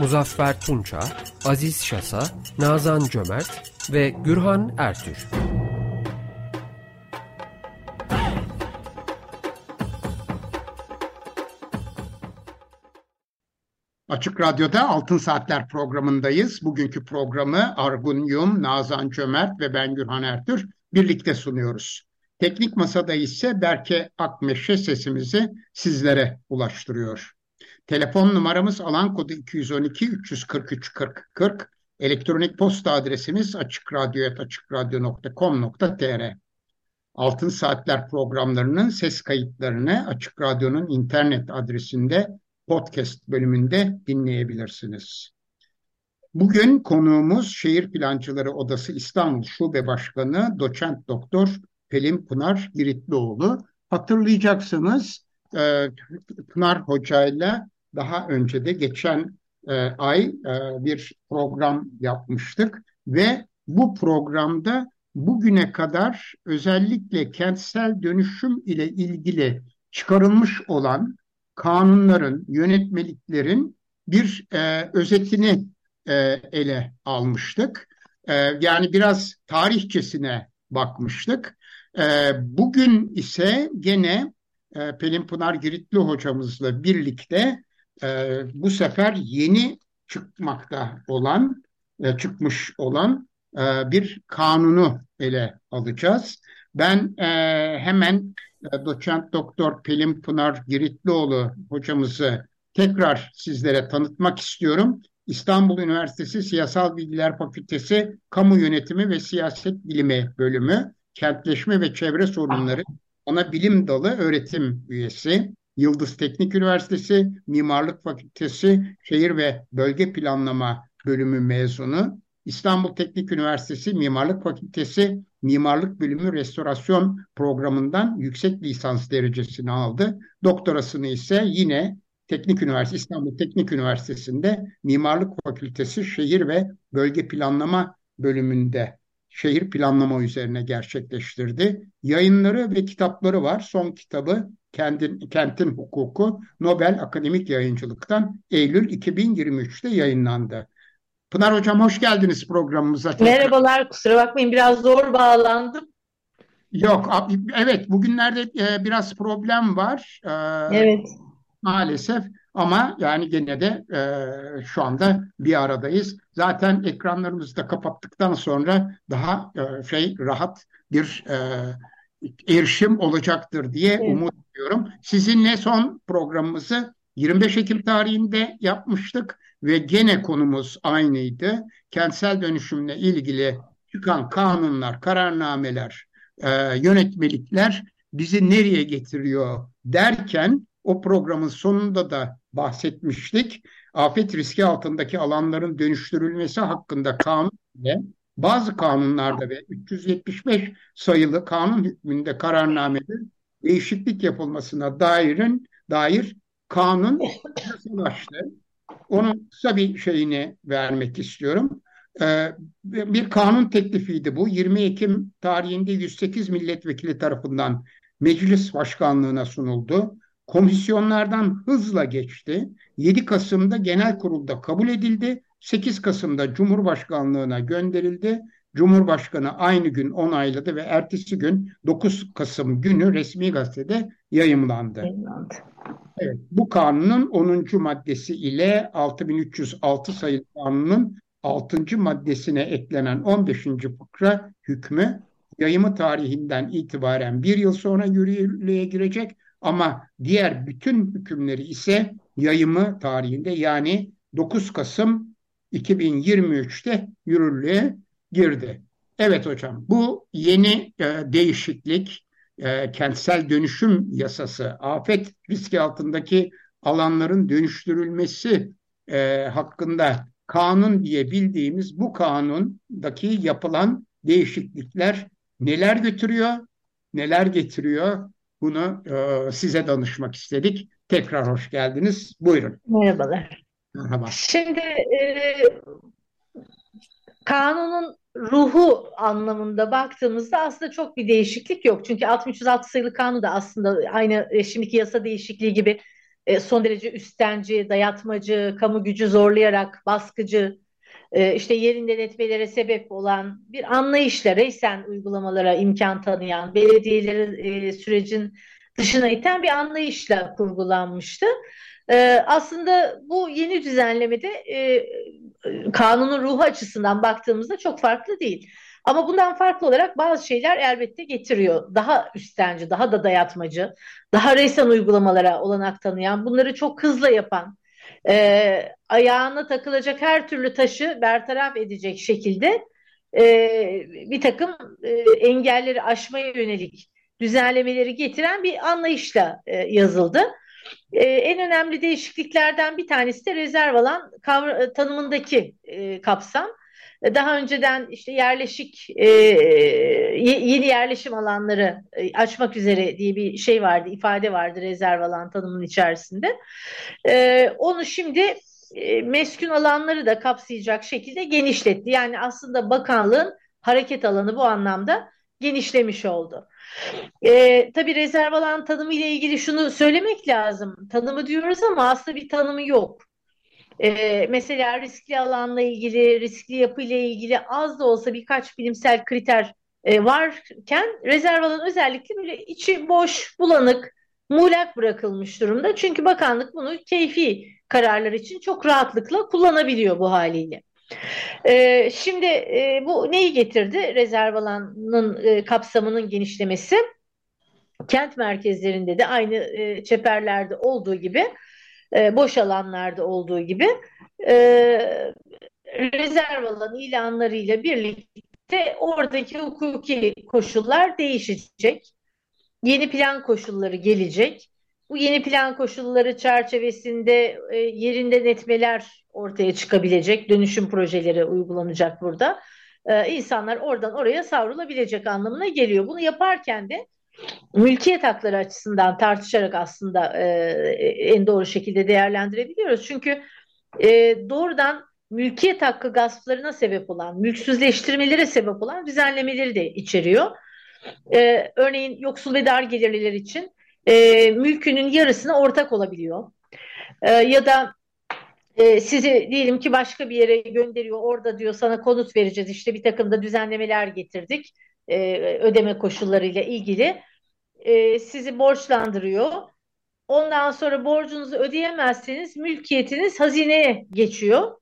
Muzaffer Tunça, Aziz Şasa, Nazan Cömert ve Gürhan Ertür. Açık Radyo'da Altın Saatler programındayız. Bugünkü programı Argun Yum, Nazan Cömert ve ben Gürhan Ertür birlikte sunuyoruz. Teknik Masada ise Berke Akmeşe sesimizi sizlere ulaştırıyor. Telefon numaramız alan kodu 212 343 40 40. Elektronik posta adresimiz açıkradyo.com.tr Altın Saatler programlarının ses kayıtlarını Açık Radyo'nun internet adresinde podcast bölümünde dinleyebilirsiniz. Bugün konuğumuz Şehir Plancıları Odası İstanbul Şube Başkanı Doçent Doktor Pelin Pınar Giritlioğlu. Hatırlayacaksınız e, Pınar Hoca'yla daha önce de geçen e, ay e, bir program yapmıştık ve bu programda bugüne kadar özellikle kentsel dönüşüm ile ilgili çıkarılmış olan kanunların, yönetmeliklerin bir e, özetini e, ele almıştık. E, yani biraz tarihçesine bakmıştık. E, bugün ise gene e, Pelin Pınar Giritli hocamızla birlikte e, bu sefer yeni çıkmakta olan, e, çıkmış olan e, bir kanunu ele alacağız. Ben hemen e, doçent doktor Pelin Pınar Giritlioğlu hocamızı tekrar sizlere tanıtmak istiyorum. İstanbul Üniversitesi Siyasal Bilgiler Fakültesi Kamu Yönetimi ve Siyaset Bilimi Bölümü Kentleşme ve Çevre Sorunları Ana Bilim Dalı öğretim üyesi. Yıldız Teknik Üniversitesi Mimarlık Fakültesi Şehir ve Bölge Planlama Bölümü mezunu. İstanbul Teknik Üniversitesi Mimarlık Fakültesi Mimarlık Bölümü Restorasyon Programı'ndan yüksek lisans derecesini aldı. Doktorasını ise yine Teknik Üniversitesi İstanbul Teknik Üniversitesi'nde Mimarlık Fakültesi Şehir ve Bölge Planlama bölümünde şehir planlama üzerine gerçekleştirdi. Yayınları ve kitapları var. Son kitabı Kentin, Kentin Hukuku Nobel Akademik Yayıncılık'tan Eylül 2023'te yayınlandı. Pınar Hocam hoş geldiniz programımıza. Merhabalar, kusura bakmayın biraz zor bağlandım. Yok, evet bugünlerde e, biraz problem var. E, evet. Maalesef ama yani gene de e, şu anda bir aradayız. Zaten ekranlarımızı da kapattıktan sonra daha şey rahat bir erişim olacaktır diye evet. umut ediyorum. Sizinle son programımızı 25 Ekim tarihinde yapmıştık ve gene konumuz aynıydı. Kentsel dönüşümle ilgili çıkan kanunlar, kararnameler, e, yönetmelikler bizi nereye getiriyor derken o programın sonunda da bahsetmiştik. Afet riski altındaki alanların dönüştürülmesi hakkında kanun ile bazı kanunlarda ve 375 sayılı kanun hükmünde kararnamede değişiklik yapılmasına dairin dair kanun yasalaştı. Onun kısa bir şeyini vermek istiyorum. Ee, bir kanun teklifiydi bu. 20 Ekim tarihinde 108 milletvekili tarafından meclis başkanlığına sunuldu. Komisyonlardan hızla geçti. 7 Kasım'da genel kurulda kabul edildi. 8 Kasım'da Cumhurbaşkanlığına gönderildi. Cumhurbaşkanı aynı gün onayladı ve ertesi gün 9 Kasım günü resmi gazetede yayımlandı. Evet, bu kanunun 10. maddesi ile 6306 sayılı kanunun 6. maddesine eklenen 15. fıkra hükmü yayımı tarihinden itibaren bir yıl sonra yürürlüğe girecek ama diğer bütün hükümleri ise yayımı tarihinde yani 9 Kasım 2023'te yürürlüğe girdi. Evet hocam bu yeni e, değişiklik e, kentsel dönüşüm yasası, afet riski altındaki alanların dönüştürülmesi e, hakkında kanun diye bildiğimiz bu kanundaki yapılan değişiklikler neler götürüyor, neler getiriyor? Bunu e, size danışmak istedik. Tekrar hoş geldiniz. Buyurun. Merhabalar. Merhaba. Şimdi e, kanunun ruhu anlamında baktığımızda aslında çok bir değişiklik yok. Çünkü 6306 sayılı kanun da aslında aynı şimdiki yasa değişikliği gibi e, son derece üstenci, dayatmacı, kamu gücü zorlayarak baskıcı, e, işte yerinden etmelere sebep olan bir anlayışla reysen uygulamalara imkan tanıyan, belediyeleri e, sürecin dışına iten bir anlayışla kurgulanmıştı. E, aslında bu yeni düzenlemede e, kanunun ruhu açısından baktığımızda çok farklı değil. Ama bundan farklı olarak bazı şeyler elbette getiriyor. Daha üstenci, daha da dayatmacı, daha reysen uygulamalara olanak tanıyan, bunları çok hızlı yapan, e, ayağına takılacak her türlü taşı bertaraf edecek şekilde e, bir takım e, engelleri aşmaya yönelik düzenlemeleri getiren bir anlayışla e, yazıldı. E, en önemli değişikliklerden bir tanesi de rezerv alan tanımındaki e, kapsam. Daha önceden işte yerleşik e, yeni yerleşim alanları e, açmak üzere diye bir şey vardı, ifade vardı rezerv alan tanımının içerisinde. E, onu şimdi e, meskun alanları da kapsayacak şekilde genişletti. Yani aslında bakanlığın hareket alanı bu anlamda genişlemiş oldu. E, tabii rezerv alan tanımı ile ilgili şunu söylemek lazım. Tanımı diyoruz ama aslında bir tanımı yok. E, mesela riskli alanla ilgili, riskli yapı ile ilgili az da olsa birkaç bilimsel kriter e, varken rezerv alan özellikle böyle içi boş, bulanık, muğlak bırakılmış durumda. Çünkü bakanlık bunu keyfi kararlar için çok rahatlıkla kullanabiliyor bu haliyle. Ee, şimdi e, bu neyi getirdi? Rezerv alanının e, kapsamının genişlemesi. Kent merkezlerinde de aynı e, çeperlerde olduğu gibi, e, boş alanlarda olduğu gibi e, rezerv alan ilanlarıyla birlikte oradaki hukuki koşullar değişecek. Yeni plan koşulları gelecek. Bu yeni plan koşulları çerçevesinde e, yerinden etmeler ortaya çıkabilecek, dönüşüm projeleri uygulanacak burada. E, insanlar oradan oraya savrulabilecek anlamına geliyor. Bunu yaparken de mülkiyet hakları açısından tartışarak aslında e, en doğru şekilde değerlendirebiliyoruz. Çünkü e, doğrudan mülkiyet hakkı gasplarına sebep olan, mülksüzleştirmelere sebep olan düzenlemeleri de içeriyor. E, örneğin yoksul ve dar gelirliler için e, mülkünün yarısına ortak olabiliyor. E, ya da e, sizi diyelim ki başka bir yere gönderiyor, orada diyor sana konut vereceğiz, işte bir takım da düzenlemeler getirdik e, ödeme koşullarıyla ilgili. E, sizi borçlandırıyor. Ondan sonra borcunuzu ödeyemezseniz mülkiyetiniz hazineye geçiyor.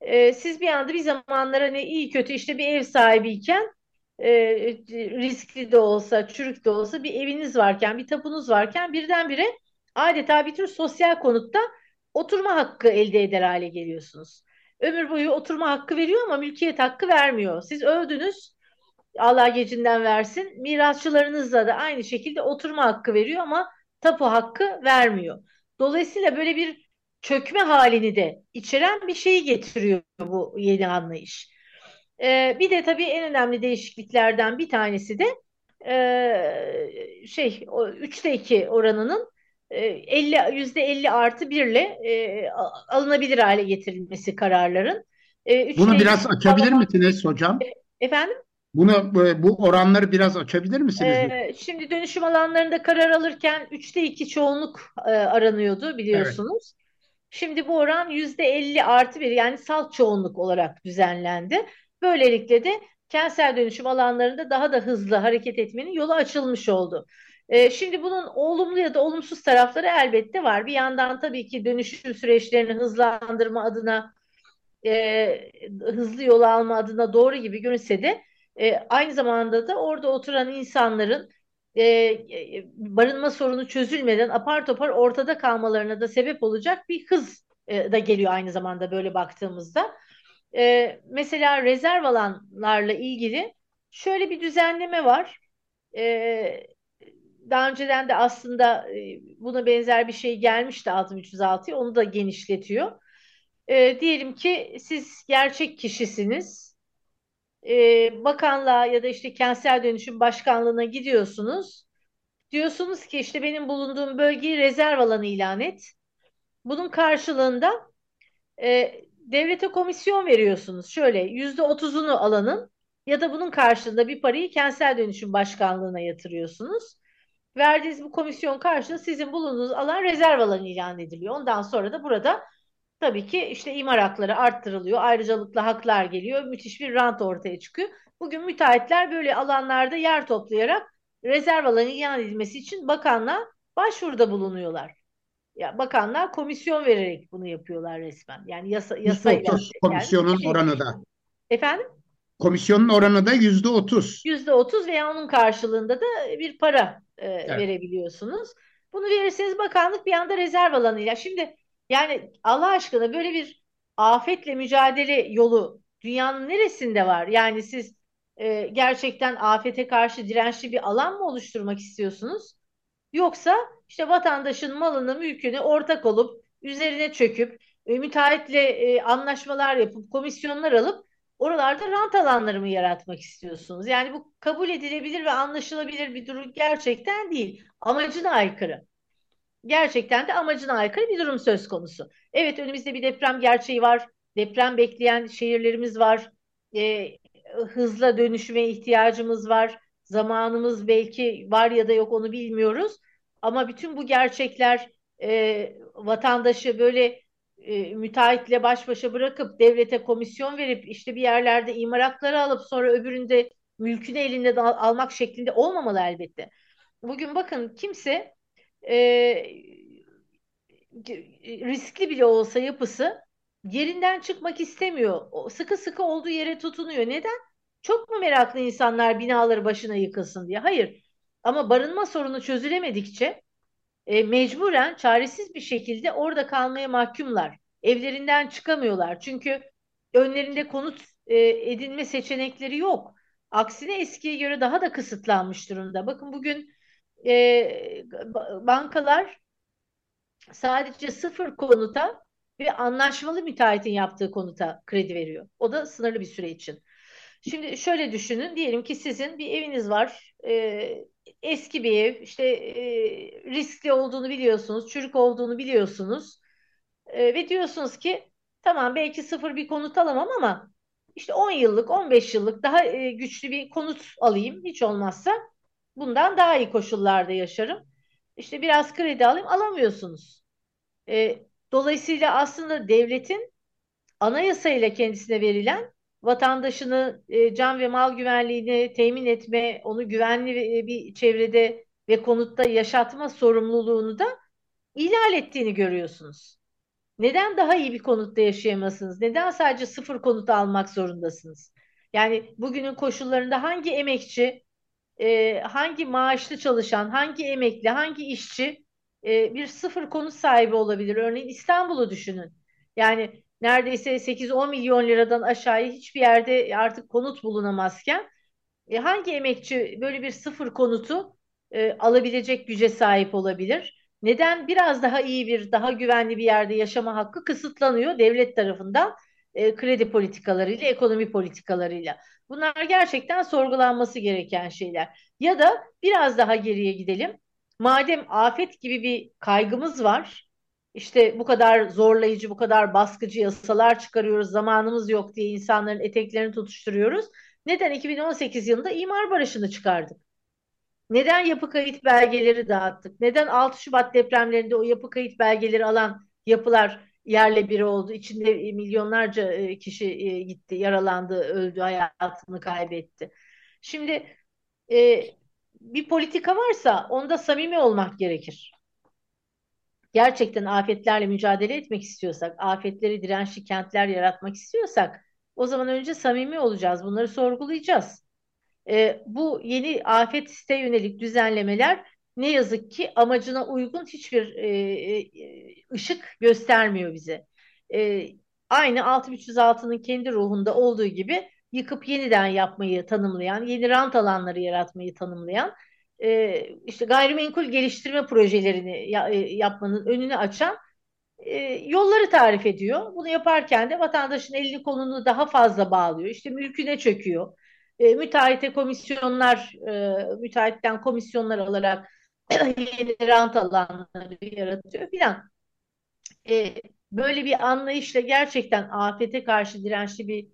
E, siz bir anda bir zamanlar hani iyi kötü işte bir ev sahibiyken e, riskli de olsa, çürük de olsa bir eviniz varken, bir tapunuz varken birdenbire adeta bir tür sosyal konutta oturma hakkı elde eder hale geliyorsunuz. Ömür boyu oturma hakkı veriyor ama mülkiyet hakkı vermiyor. Siz öldünüz, Allah gecinden versin. Mirasçılarınızla da aynı şekilde oturma hakkı veriyor ama tapu hakkı vermiyor. Dolayısıyla böyle bir çökme halini de içeren bir şeyi getiriyor bu yeni anlayış. Ee, bir de tabii en önemli değişikliklerden bir tanesi de e, şey o 3'te 2 oranının 50 yüzde 50 artı 1 ile e, alınabilir hale getirilmesi kararların. E, Bunu biraz açabilir misiniz hocam? E, efendim? Bunu bu oranları biraz açabilir misiniz? Ee, şimdi dönüşüm alanlarında karar alırken 3'te 2 çoğunluk e, aranıyordu biliyorsunuz. Evet. Şimdi bu oran %50 artı 1 yani salt çoğunluk olarak düzenlendi. Böylelikle de kentsel dönüşüm alanlarında daha da hızlı hareket etmenin yolu açılmış oldu. Ee, şimdi bunun olumlu ya da olumsuz tarafları elbette var. Bir yandan tabii ki dönüşüm süreçlerini hızlandırma adına, e, hızlı yol alma adına doğru gibi görünse de e, aynı zamanda da orada oturan insanların e, e, barınma sorunu çözülmeden apar topar ortada kalmalarına da sebep olacak bir hız e, da geliyor aynı zamanda böyle baktığımızda. E, mesela rezerv alanlarla ilgili şöyle bir düzenleme var. E, daha önceden de aslında e, buna benzer bir şey gelmişti 6306'ya onu da genişletiyor. E, diyelim ki siz gerçek kişisiniz. E, bakanlığa ya da işte kentsel dönüşüm başkanlığına gidiyorsunuz. Diyorsunuz ki işte benim bulunduğum bölgeyi rezerv alanı ilan et. Bunun karşılığında e, devlete komisyon veriyorsunuz. Şöyle yüzde otuzunu alanın ya da bunun karşılığında bir parayı kentsel dönüşüm başkanlığına yatırıyorsunuz. Verdiğiniz bu komisyon karşılığında sizin bulunduğunuz alan rezerv alanı ilan ediliyor. Ondan sonra da burada tabii ki işte imar hakları arttırılıyor. Ayrıcalıklı haklar geliyor. Müthiş bir rant ortaya çıkıyor. Bugün müteahhitler böyle alanlarda yer toplayarak rezerv alanı ilan edilmesi için bakanlığa başvuruda bulunuyorlar. Ya bakanlar komisyon vererek bunu yapıyorlar resmen. Yani yasa yasayla komisyonun yani, oranı da. Efendim? Komisyonun oranı da yüzde otuz. Yüzde otuz veya onun karşılığında da bir para e, evet. verebiliyorsunuz. Bunu verirseniz bakanlık bir anda rezerv alanıyla. Şimdi yani Allah aşkına böyle bir afetle mücadele yolu dünyanın neresinde var? Yani siz e, gerçekten afete karşı dirençli bir alan mı oluşturmak istiyorsunuz? Yoksa işte vatandaşın malını, mülkünü ortak olup üzerine çöküp e, müteahhitle e, anlaşmalar yapıp komisyonlar alıp oralarda rant alanları mı yaratmak istiyorsunuz? Yani bu kabul edilebilir ve anlaşılabilir bir durum gerçekten değil. Amacına aykırı. Gerçekten de amacına aykırı bir durum söz konusu. Evet önümüzde bir deprem gerçeği var. Deprem bekleyen şehirlerimiz var. E, hızla dönüşüme ihtiyacımız var. Zamanımız belki var ya da yok onu bilmiyoruz. Ama bütün bu gerçekler e, vatandaşı böyle e, müteahhitle baş başa bırakıp devlete komisyon verip işte bir yerlerde imar hakları alıp sonra öbüründe mülkünü elinde al almak şeklinde olmamalı elbette. Bugün bakın kimse e, riskli bile olsa yapısı yerinden çıkmak istemiyor. Sıkı sıkı olduğu yere tutunuyor. Neden? Çok mu meraklı insanlar binaları başına yıkılsın diye? Hayır. Ama barınma sorunu çözülemedikçe e, mecburen çaresiz bir şekilde orada kalmaya mahkumlar. Evlerinden çıkamıyorlar. Çünkü önlerinde konut e, edinme seçenekleri yok. Aksine eskiye göre daha da kısıtlanmış durumda. Bakın bugün e, bankalar sadece sıfır konuta ve anlaşmalı müteahhitin yaptığı konuta kredi veriyor. O da sınırlı bir süre için. Şimdi şöyle düşünün. Diyelim ki sizin bir eviniz var. E, eski bir ev. işte e, riskli olduğunu biliyorsunuz. Çürük olduğunu biliyorsunuz. E, ve diyorsunuz ki tamam belki sıfır bir konut alamam ama işte 10 yıllık 15 yıllık daha e, güçlü bir konut alayım. Hiç olmazsa bundan daha iyi koşullarda yaşarım. İşte biraz kredi alayım alamıyorsunuz. E, dolayısıyla aslında devletin anayasayla kendisine verilen vatandaşını e, can ve mal güvenliğini temin etme, onu güvenli e, bir çevrede ve konutta yaşatma sorumluluğunu da ihlal ettiğini görüyorsunuz. Neden daha iyi bir konutta yaşayamazsınız? Neden sadece sıfır konut almak zorundasınız? Yani bugünün koşullarında hangi emekçi, e, hangi maaşlı çalışan, hangi emekli, hangi işçi e, bir sıfır konut sahibi olabilir? Örneğin İstanbul'u düşünün. Yani neredeyse 8-10 milyon liradan aşağıya hiçbir yerde artık konut bulunamazken e, hangi emekçi böyle bir sıfır konutu e, alabilecek güce sahip olabilir? Neden biraz daha iyi bir, daha güvenli bir yerde yaşama hakkı kısıtlanıyor devlet tarafından e, kredi politikalarıyla, ekonomi politikalarıyla? Bunlar gerçekten sorgulanması gereken şeyler. Ya da biraz daha geriye gidelim. Madem afet gibi bir kaygımız var, işte bu kadar zorlayıcı, bu kadar baskıcı yasalar çıkarıyoruz, zamanımız yok diye insanların eteklerini tutuşturuyoruz. Neden 2018 yılında imar barışını çıkardık? Neden yapı kayıt belgeleri dağıttık? Neden 6 Şubat depremlerinde o yapı kayıt belgeleri alan yapılar yerle bir oldu? İçinde milyonlarca e, kişi e, gitti, yaralandı, öldü, hayatını kaybetti. Şimdi e, bir politika varsa onda samimi olmak gerekir gerçekten afetlerle mücadele etmek istiyorsak, afetleri dirençli kentler yaratmak istiyorsak o zaman önce samimi olacağız. Bunları sorgulayacağız. E, bu yeni afete yönelik düzenlemeler ne yazık ki amacına uygun hiçbir e, e, ışık göstermiyor bize. E, aynı 6306'nın kendi ruhunda olduğu gibi yıkıp yeniden yapmayı tanımlayan, yeni rant alanları yaratmayı tanımlayan e, işte gayrimenkul geliştirme projelerini ya, e, yapmanın önünü açan e, yolları tarif ediyor. Bunu yaparken de vatandaşın elini kolunu daha fazla bağlıyor. İşte mülküne çöküyor. E, müteahhite komisyonlar, e, müteahhitten komisyonlar alarak yeni rant alanları yaratıyor filan. E, böyle bir anlayışla gerçekten afete karşı dirençli bir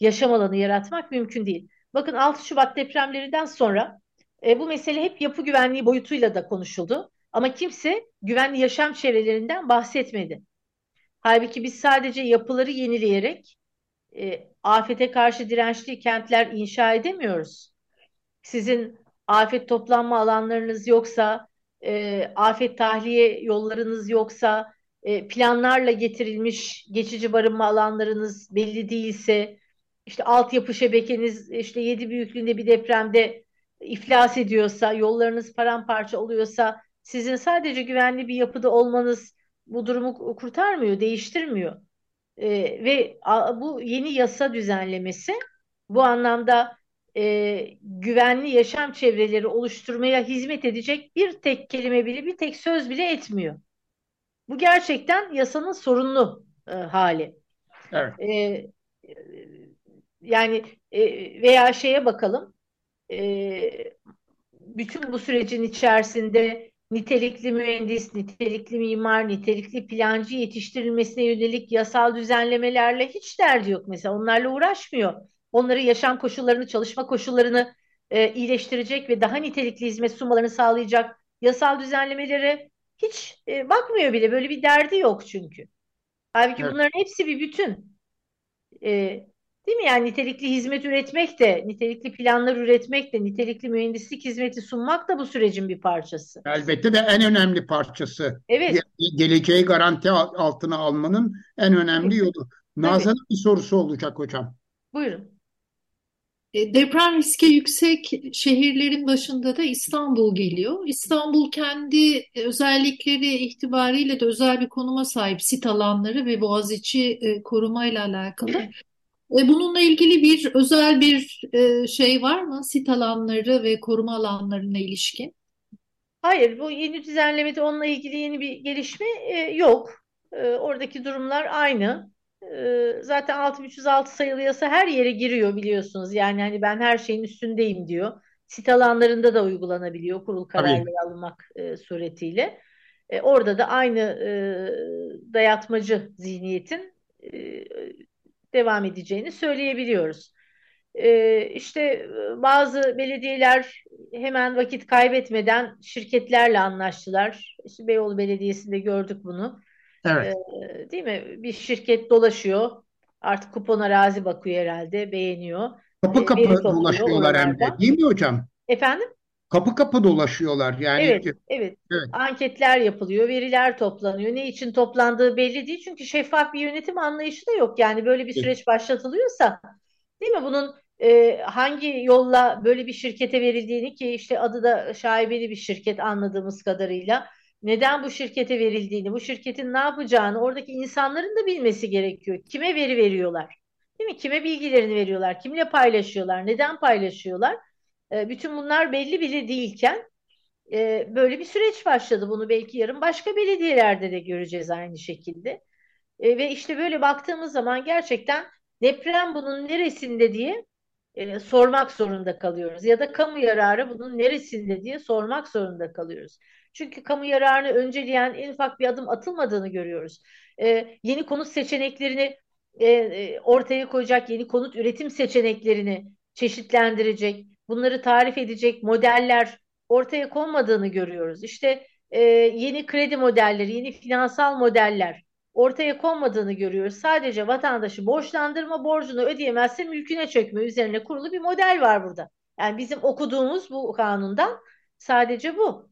yaşam alanı yaratmak mümkün değil. Bakın 6 Şubat depremlerinden sonra e, bu mesele hep yapı güvenliği boyutuyla da konuşuldu. Ama kimse güvenli yaşam çevrelerinden bahsetmedi. Halbuki biz sadece yapıları yenileyerek e, afete karşı dirençli kentler inşa edemiyoruz. Sizin afet toplanma alanlarınız yoksa, e, afet tahliye yollarınız yoksa, e, planlarla getirilmiş geçici barınma alanlarınız belli değilse, işte altyapı şebekeniz işte yedi büyüklüğünde bir depremde iflas ediyorsa, yollarınız paramparça oluyorsa, sizin sadece güvenli bir yapıda olmanız bu durumu kurtarmıyor, değiştirmiyor. E, ve a, bu yeni yasa düzenlemesi bu anlamda e, güvenli yaşam çevreleri oluşturmaya hizmet edecek bir tek kelime bile, bir tek söz bile etmiyor. Bu gerçekten yasanın sorunlu e, hali. Evet. E, yani e, veya şeye bakalım, e, bütün bu sürecin içerisinde nitelikli mühendis, nitelikli mimar, nitelikli plancı yetiştirilmesine yönelik yasal düzenlemelerle hiç derdi yok mesela. Onlarla uğraşmıyor. Onları yaşam koşullarını, çalışma koşullarını e, iyileştirecek ve daha nitelikli hizmet sunmalarını sağlayacak yasal düzenlemelere hiç e, bakmıyor bile. Böyle bir derdi yok çünkü. Halbuki evet. bunların hepsi bir bütün. E, Değil mi? Yani nitelikli hizmet üretmek de, nitelikli planlar üretmek de, nitelikli mühendislik hizmeti sunmak da bu sürecin bir parçası. Elbette de en önemli parçası. Evet. Geleceği garanti altına almanın en önemli yolu. Nazan'ın bir sorusu olacak hocam. Buyurun. E, deprem riski yüksek şehirlerin başında da İstanbul geliyor. İstanbul kendi özellikleri itibariyle de özel bir konuma sahip sit alanları ve Boğaziçi e, korumayla alakalı. E, bununla ilgili bir özel bir şey var mı? Sit alanları ve koruma alanlarına ilişkin? Hayır, bu yeni düzenlemede onunla ilgili yeni bir gelişme yok. Oradaki durumlar aynı. E, zaten 6306 sayılı yasa her yere giriyor biliyorsunuz. Yani hani ben her şeyin üstündeyim diyor. Sit alanlarında da uygulanabiliyor kurul kararları alınmak e, suretiyle. E, orada da aynı e, dayatmacı zihniyetin e, devam edeceğini söyleyebiliyoruz. Ee, işte bazı belediyeler hemen vakit kaybetmeden şirketlerle anlaştılar. İşte Beyoğlu Belediyesi'nde gördük bunu. Evet. Ee, değil mi? Bir şirket dolaşıyor. Artık kupon arazi bakıyor herhalde. Beğeniyor. Kapı kapı dolaşıyorlar hem de değil mi hocam? Efendim? Kapı kapı dolaşıyorlar yani. Evet, evet. evet. Anketler yapılıyor, veriler toplanıyor. Ne için toplandığı belli değil çünkü şeffaf bir yönetim anlayışı da yok. Yani böyle bir süreç başlatılıyorsa, değil mi? Bunun e, hangi yolla böyle bir şirkete verildiğini ki işte adı da şaibeli bir şirket anladığımız kadarıyla. Neden bu şirkete verildiğini, bu şirketin ne yapacağını oradaki insanların da bilmesi gerekiyor. Kime veri veriyorlar? Değil mi? Kime bilgilerini veriyorlar? Kimle paylaşıyorlar? Neden paylaşıyorlar? E, bütün bunlar belli bile değilken e, böyle bir süreç başladı. Bunu belki yarın başka belediyelerde de göreceğiz aynı şekilde. E, ve işte böyle baktığımız zaman gerçekten deprem bunun neresinde diye e, sormak zorunda kalıyoruz. Ya da kamu yararı bunun neresinde diye sormak zorunda kalıyoruz. Çünkü kamu yararını önceleyen en ufak bir adım atılmadığını görüyoruz. E, yeni konut seçeneklerini e, e ortaya koyacak, yeni konut üretim seçeneklerini çeşitlendirecek, bunları tarif edecek modeller ortaya konmadığını görüyoruz. İşte e, yeni kredi modelleri, yeni finansal modeller ortaya konmadığını görüyoruz. Sadece vatandaşı borçlandırma, borcunu ödeyemezse mülküne çökme üzerine kurulu bir model var burada. Yani bizim okuduğumuz bu kanundan sadece bu.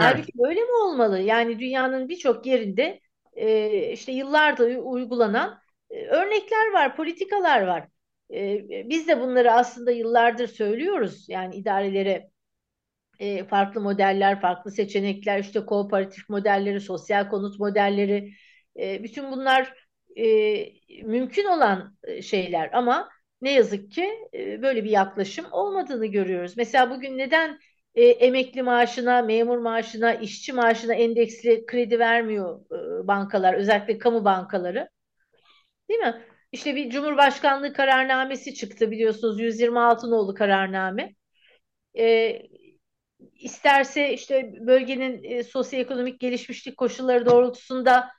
Evet. Halbuki böyle mi olmalı? Yani dünyanın birçok yerinde e, işte yıllardır uygulanan e, örnekler var, politikalar var. E, biz de bunları aslında yıllardır söylüyoruz. Yani idarelere e, farklı modeller, farklı seçenekler, işte kooperatif modelleri, sosyal konut modelleri, e, bütün bunlar e, mümkün olan e, şeyler. Ama ne yazık ki e, böyle bir yaklaşım olmadığını görüyoruz. Mesela bugün neden e, emekli maaşına, memur maaşına, işçi maaşına endeksli kredi vermiyor e, bankalar, özellikle kamu bankaları. Değil mi? İşte bir Cumhurbaşkanlığı kararnamesi çıktı biliyorsunuz 126 nolu kararname. E, isterse işte bölgenin e, sosyoekonomik gelişmişlik koşulları doğrultusunda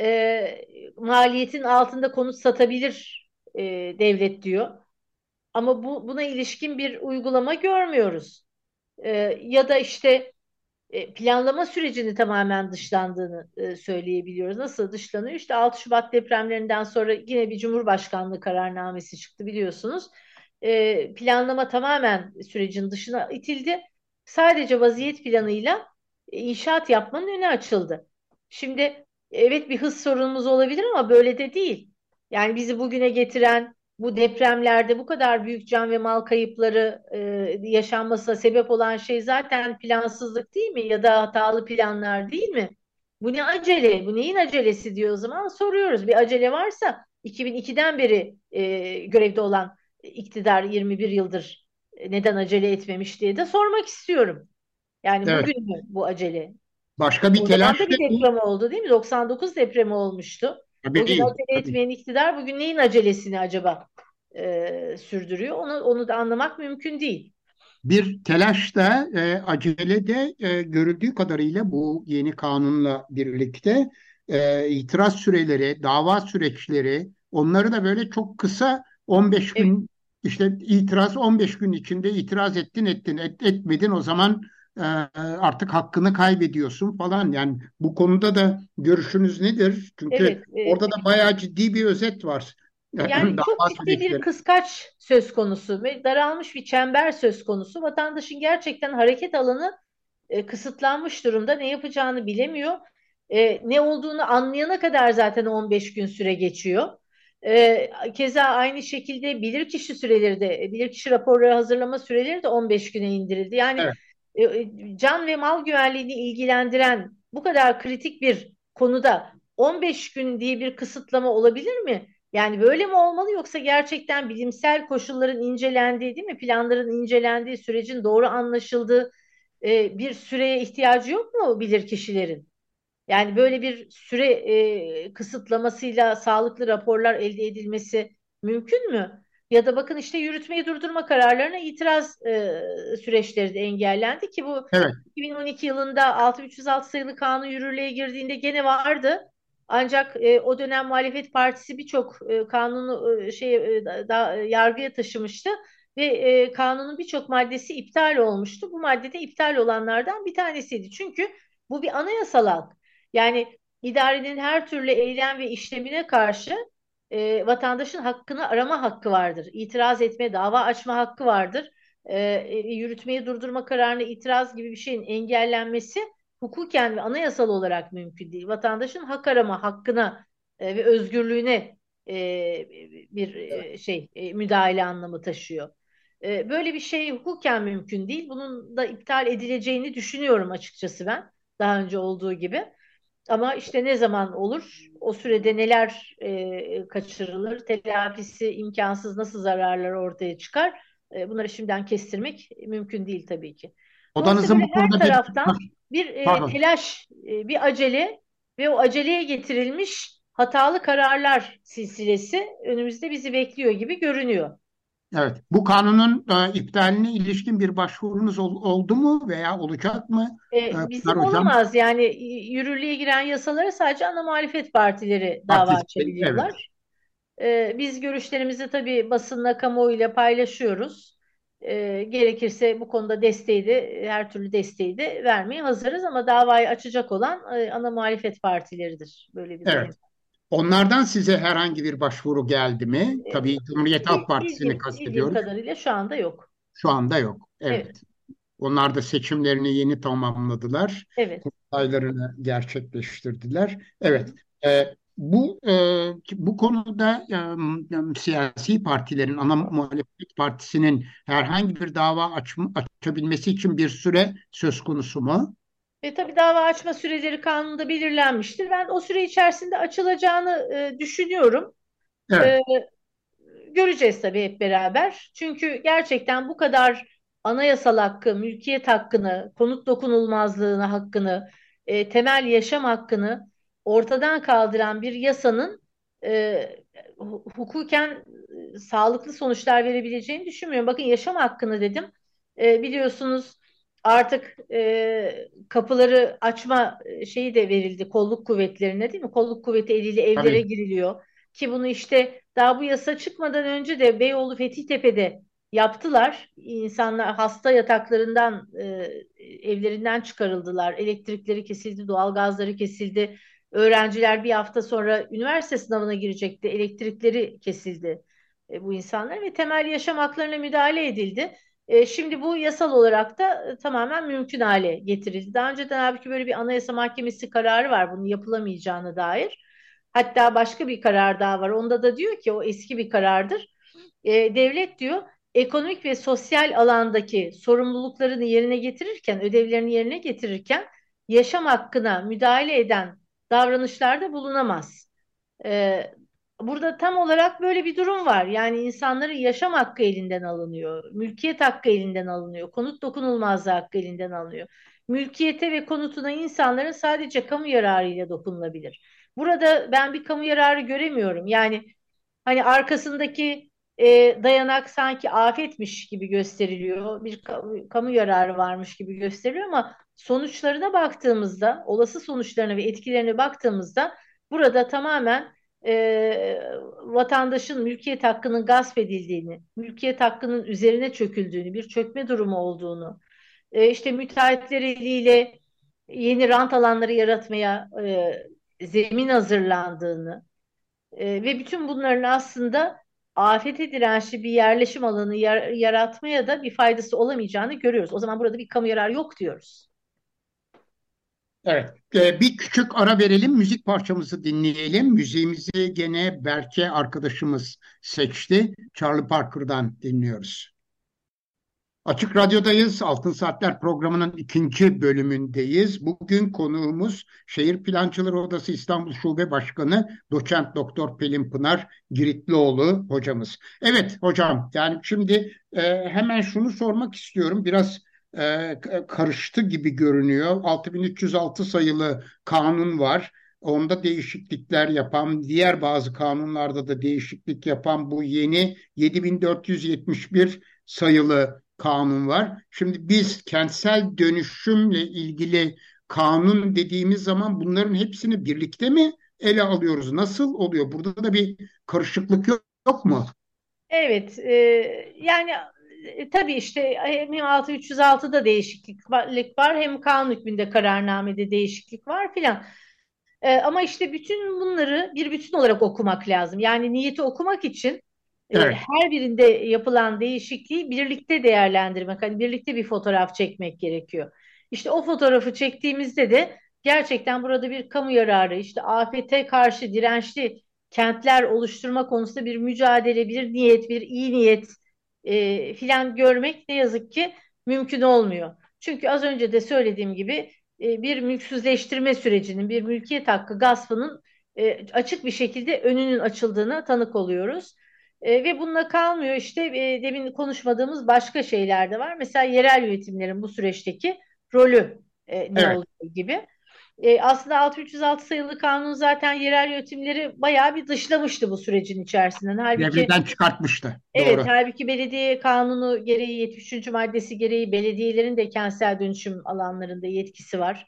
e, maliyetin altında konut satabilir e, devlet diyor. Ama bu buna ilişkin bir uygulama görmüyoruz. E, ya da işte e, planlama sürecini tamamen dışlandığını e, söyleyebiliyoruz. Nasıl dışlanıyor? İşte 6 Şubat depremlerinden sonra yine bir Cumhurbaşkanlığı kararnamesi çıktı biliyorsunuz. E, planlama tamamen sürecin dışına itildi. Sadece vaziyet planıyla inşaat yapmanın önü açıldı. Şimdi evet bir hız sorunumuz olabilir ama böyle de değil. Yani bizi bugüne getiren bu depremlerde bu kadar büyük can ve mal kayıpları e, yaşanmasına sebep olan şey zaten plansızlık değil mi? Ya da hatalı planlar değil mi? Bu ne acele? Bu neyin acelesi diyor o zaman soruyoruz. Bir acele varsa 2002'den beri e, görevde olan iktidar 21 yıldır neden acele etmemiş diye de sormak istiyorum. Yani evet. bugün mü bu acele? Başka bir telaş da bir deprem oldu değil mi? 99 depremi olmuştu. Tabii bugün değil, acele tabii. etmeyen iktidar bugün neyin acelesini acaba e, sürdürüyor? Onu onu da anlamak mümkün değil. Bir telaş da e, acele de e, görüldüğü kadarıyla bu yeni kanunla birlikte e, itiraz süreleri, dava süreçleri onları da böyle çok kısa 15 gün evet. işte itiraz 15 gün içinde itiraz ettin ettin et, etmedin o zaman e, artık hakkını kaybediyorsun falan. Yani bu konuda da görüşünüz nedir? Çünkü evet, orada da bayağı ciddi bir özet var. Yani çok ciddi bir kıskaç söz konusu ve daralmış bir çember söz konusu. Vatandaşın gerçekten hareket alanı e, kısıtlanmış durumda. Ne yapacağını bilemiyor. E, ne olduğunu anlayana kadar zaten 15 gün süre geçiyor. E, keza aynı şekilde bilirkişi süreleri de, bilirkişi raporları hazırlama süreleri de 15 güne indirildi. Yani evet e, e, can ve mal güvenliğini ilgilendiren bu kadar kritik bir konuda 15 gün diye bir kısıtlama olabilir mi? Yani böyle mi olmalı yoksa gerçekten bilimsel koşulların incelendiği değil mi? Planların incelendiği, sürecin doğru anlaşıldığı e, bir süreye ihtiyacı yok mu bilir kişilerin? Yani böyle bir süre e, kısıtlamasıyla sağlıklı raporlar elde edilmesi mümkün mü? Ya da bakın işte yürütmeyi durdurma kararlarına itiraz e, süreçleri de engellendi ki bu evet. 2012 yılında 6306 sayılı kanun yürürlüğe girdiğinde gene vardı. Ancak e, o dönem muhalefet partisi birçok e, kanunu e, şey e, da, yargıya taşımıştı ve e, kanunun birçok maddesi iptal olmuştu. Bu maddede iptal olanlardan bir tanesiydi. Çünkü bu bir anayasal hak. Yani idarenin her türlü eylem ve işlemine karşı e, vatandaşın hakkını arama hakkı vardır. İtiraz etme, dava açma hakkı vardır. E, e, yürütmeyi durdurma kararına itiraz gibi bir şeyin engellenmesi hukuken ve anayasal olarak mümkün değil. Vatandaşın hak arama hakkına e, ve özgürlüğüne e, bir e, şey e, müdahale anlamı taşıyor. E, böyle bir şey hukuken mümkün değil. Bunun da iptal edileceğini düşünüyorum açıkçası ben. Daha önce olduğu gibi. Ama işte ne zaman olur, o sürede neler e, kaçırılır, telafisi imkansız nasıl zararlar ortaya çıkar, e, bunları şimdiden kestirmek mümkün değil tabii ki. Odanızın bu konuda her taraftan bir, bir e, telaş, e, bir acele ve o aceleye getirilmiş hatalı kararlar silsilesi önümüzde bizi bekliyor gibi görünüyor. Evet, bu kanunun e, iptaline ilişkin bir başvurunuz ol, oldu mu veya olacak mı? E, e bizim Pınar hocam? yani yürürlüğe giren yasalara sadece ana muhalefet partileri dava Partisi, açabiliyorlar. Evet. E, biz görüşlerimizi tabii basınla, kamuoyuyla paylaşıyoruz. E, gerekirse bu konuda desteği de her türlü desteği de vermeye hazırız ama davayı açacak olan e, ana muhalefet partileridir. Böyle bir evet. Onlardan size herhangi bir başvuru geldi mi? Ee, Tabii Cumhuriyet Halk Partisi'ni kastediyoruz. Bildiğim kadarıyla şu anda yok. Şu anda yok. Evet. evet. Onlar da seçimlerini yeni tamamladılar. Evet. Kurultaylarını gerçekleştirdiler. Evet. E, bu e, bu konuda e, siyasi partilerin ana muhalefet partisinin herhangi bir dava açma, açabilmesi için bir süre söz konusu mu? E, tabii dava açma süreleri kanunda belirlenmiştir. Ben o süre içerisinde açılacağını e, düşünüyorum. Evet. E, göreceğiz tabii hep beraber. Çünkü gerçekten bu kadar anayasal hakkı, mülkiyet hakkını, konut dokunulmazlığını hakkını, e, temel yaşam hakkını ortadan kaldıran bir yasanın e, hukuken e, sağlıklı sonuçlar verebileceğini düşünmüyorum. Bakın yaşam hakkını dedim. E, biliyorsunuz artık e, kapıları açma e, şeyi de verildi kolluk kuvvetlerine değil mi? Kolluk kuvveti eliyle evlere Tabii. giriliyor. Ki bunu işte daha bu yasa çıkmadan önce de Beyoğlu Fethiyetepe'de yaptılar. İnsanlar hasta yataklarından e, evlerinden çıkarıldılar. Elektrikleri kesildi, doğalgazları kesildi. Öğrenciler bir hafta sonra üniversite sınavına girecekti. Elektrikleri kesildi e, bu insanlar ve temel yaşam haklarına müdahale edildi. E, şimdi bu yasal olarak da e, tamamen mümkün hale getirildi. Daha önceden halbuki böyle bir anayasa mahkemesi kararı var bunun yapılamayacağına dair. Hatta başka bir karar daha var. Onda da diyor ki o eski bir karardır. E, devlet diyor ekonomik ve sosyal alandaki sorumluluklarını yerine getirirken, ödevlerini yerine getirirken yaşam hakkına müdahale eden davranışlarda bulunamaz. Ee, burada tam olarak böyle bir durum var. Yani insanların yaşam hakkı elinden alınıyor, mülkiyet hakkı elinden alınıyor, konut dokunulmazlığı hakkı elinden alınıyor. Mülkiyete ve konutuna insanların sadece kamu yararıyla dokunulabilir. Burada ben bir kamu yararı göremiyorum. Yani hani arkasındaki e, dayanak sanki afetmiş gibi gösteriliyor. Bir kamu, kamu yararı varmış gibi gösteriliyor ama sonuçlarına baktığımızda, olası sonuçlarına ve etkilerine baktığımızda burada tamamen e, vatandaşın mülkiyet hakkının gasp edildiğini, mülkiyet hakkının üzerine çöküldüğünü, bir çökme durumu olduğunu, e, işte müteahhitler eliyle yeni rant alanları yaratmaya e, zemin hazırlandığını e, ve bütün bunların aslında afete dirençli bir yerleşim alanı yar yaratmaya da bir faydası olamayacağını görüyoruz. O zaman burada bir kamu yararı yok diyoruz. Evet, e, bir küçük ara verelim, müzik parçamızı dinleyelim. Müziğimizi gene Berke arkadaşımız seçti. Charlie Parker'dan dinliyoruz. Açık Radyo'dayız. Altın Saatler programının ikinci bölümündeyiz. Bugün konuğumuz Şehir Plancıları Odası İstanbul Şube Başkanı Doçent Doktor Pelin Pınar Giritlioğlu hocamız. Evet hocam yani şimdi e, hemen şunu sormak istiyorum. Biraz e, karıştı gibi görünüyor. 6306 sayılı kanun var. Onda değişiklikler yapan, diğer bazı kanunlarda da değişiklik yapan bu yeni 7471 sayılı kanun var. Şimdi biz kentsel dönüşümle ilgili kanun dediğimiz zaman bunların hepsini birlikte mi ele alıyoruz? Nasıl oluyor? Burada da bir karışıklık yok, yok mu? Evet, e, yani e, tabii işte hem 6306'da değişiklik var hem kanun hükmünde kararnamede değişiklik var filan. E, ama işte bütün bunları bir bütün olarak okumak lazım. Yani niyeti okumak için ee, evet. Her birinde yapılan değişikliği birlikte değerlendirmek, hani birlikte bir fotoğraf çekmek gerekiyor. İşte o fotoğrafı çektiğimizde de gerçekten burada bir kamu yararı, işte afete karşı dirençli kentler oluşturma konusunda bir mücadele, bir niyet, bir iyi niyet e, filan görmek ne yazık ki mümkün olmuyor. Çünkü az önce de söylediğim gibi e, bir mülksüzleştirme sürecinin, bir mülkiyet hakkı gaspının e, açık bir şekilde önünün açıldığına tanık oluyoruz. E, ve bununla kalmıyor işte e, demin konuşmadığımız başka şeyler de var. Mesela yerel yönetimlerin bu süreçteki rolü e, ne evet. olduğu gibi. E, aslında 6306 sayılı kanun zaten yerel yönetimleri bayağı bir dışlamıştı bu sürecin içerisinden. Halbuki, Devreden çıkartmıştı. Evet, Doğru. halbuki belediye kanunu gereği 73. maddesi gereği belediyelerin de kentsel dönüşüm alanlarında yetkisi var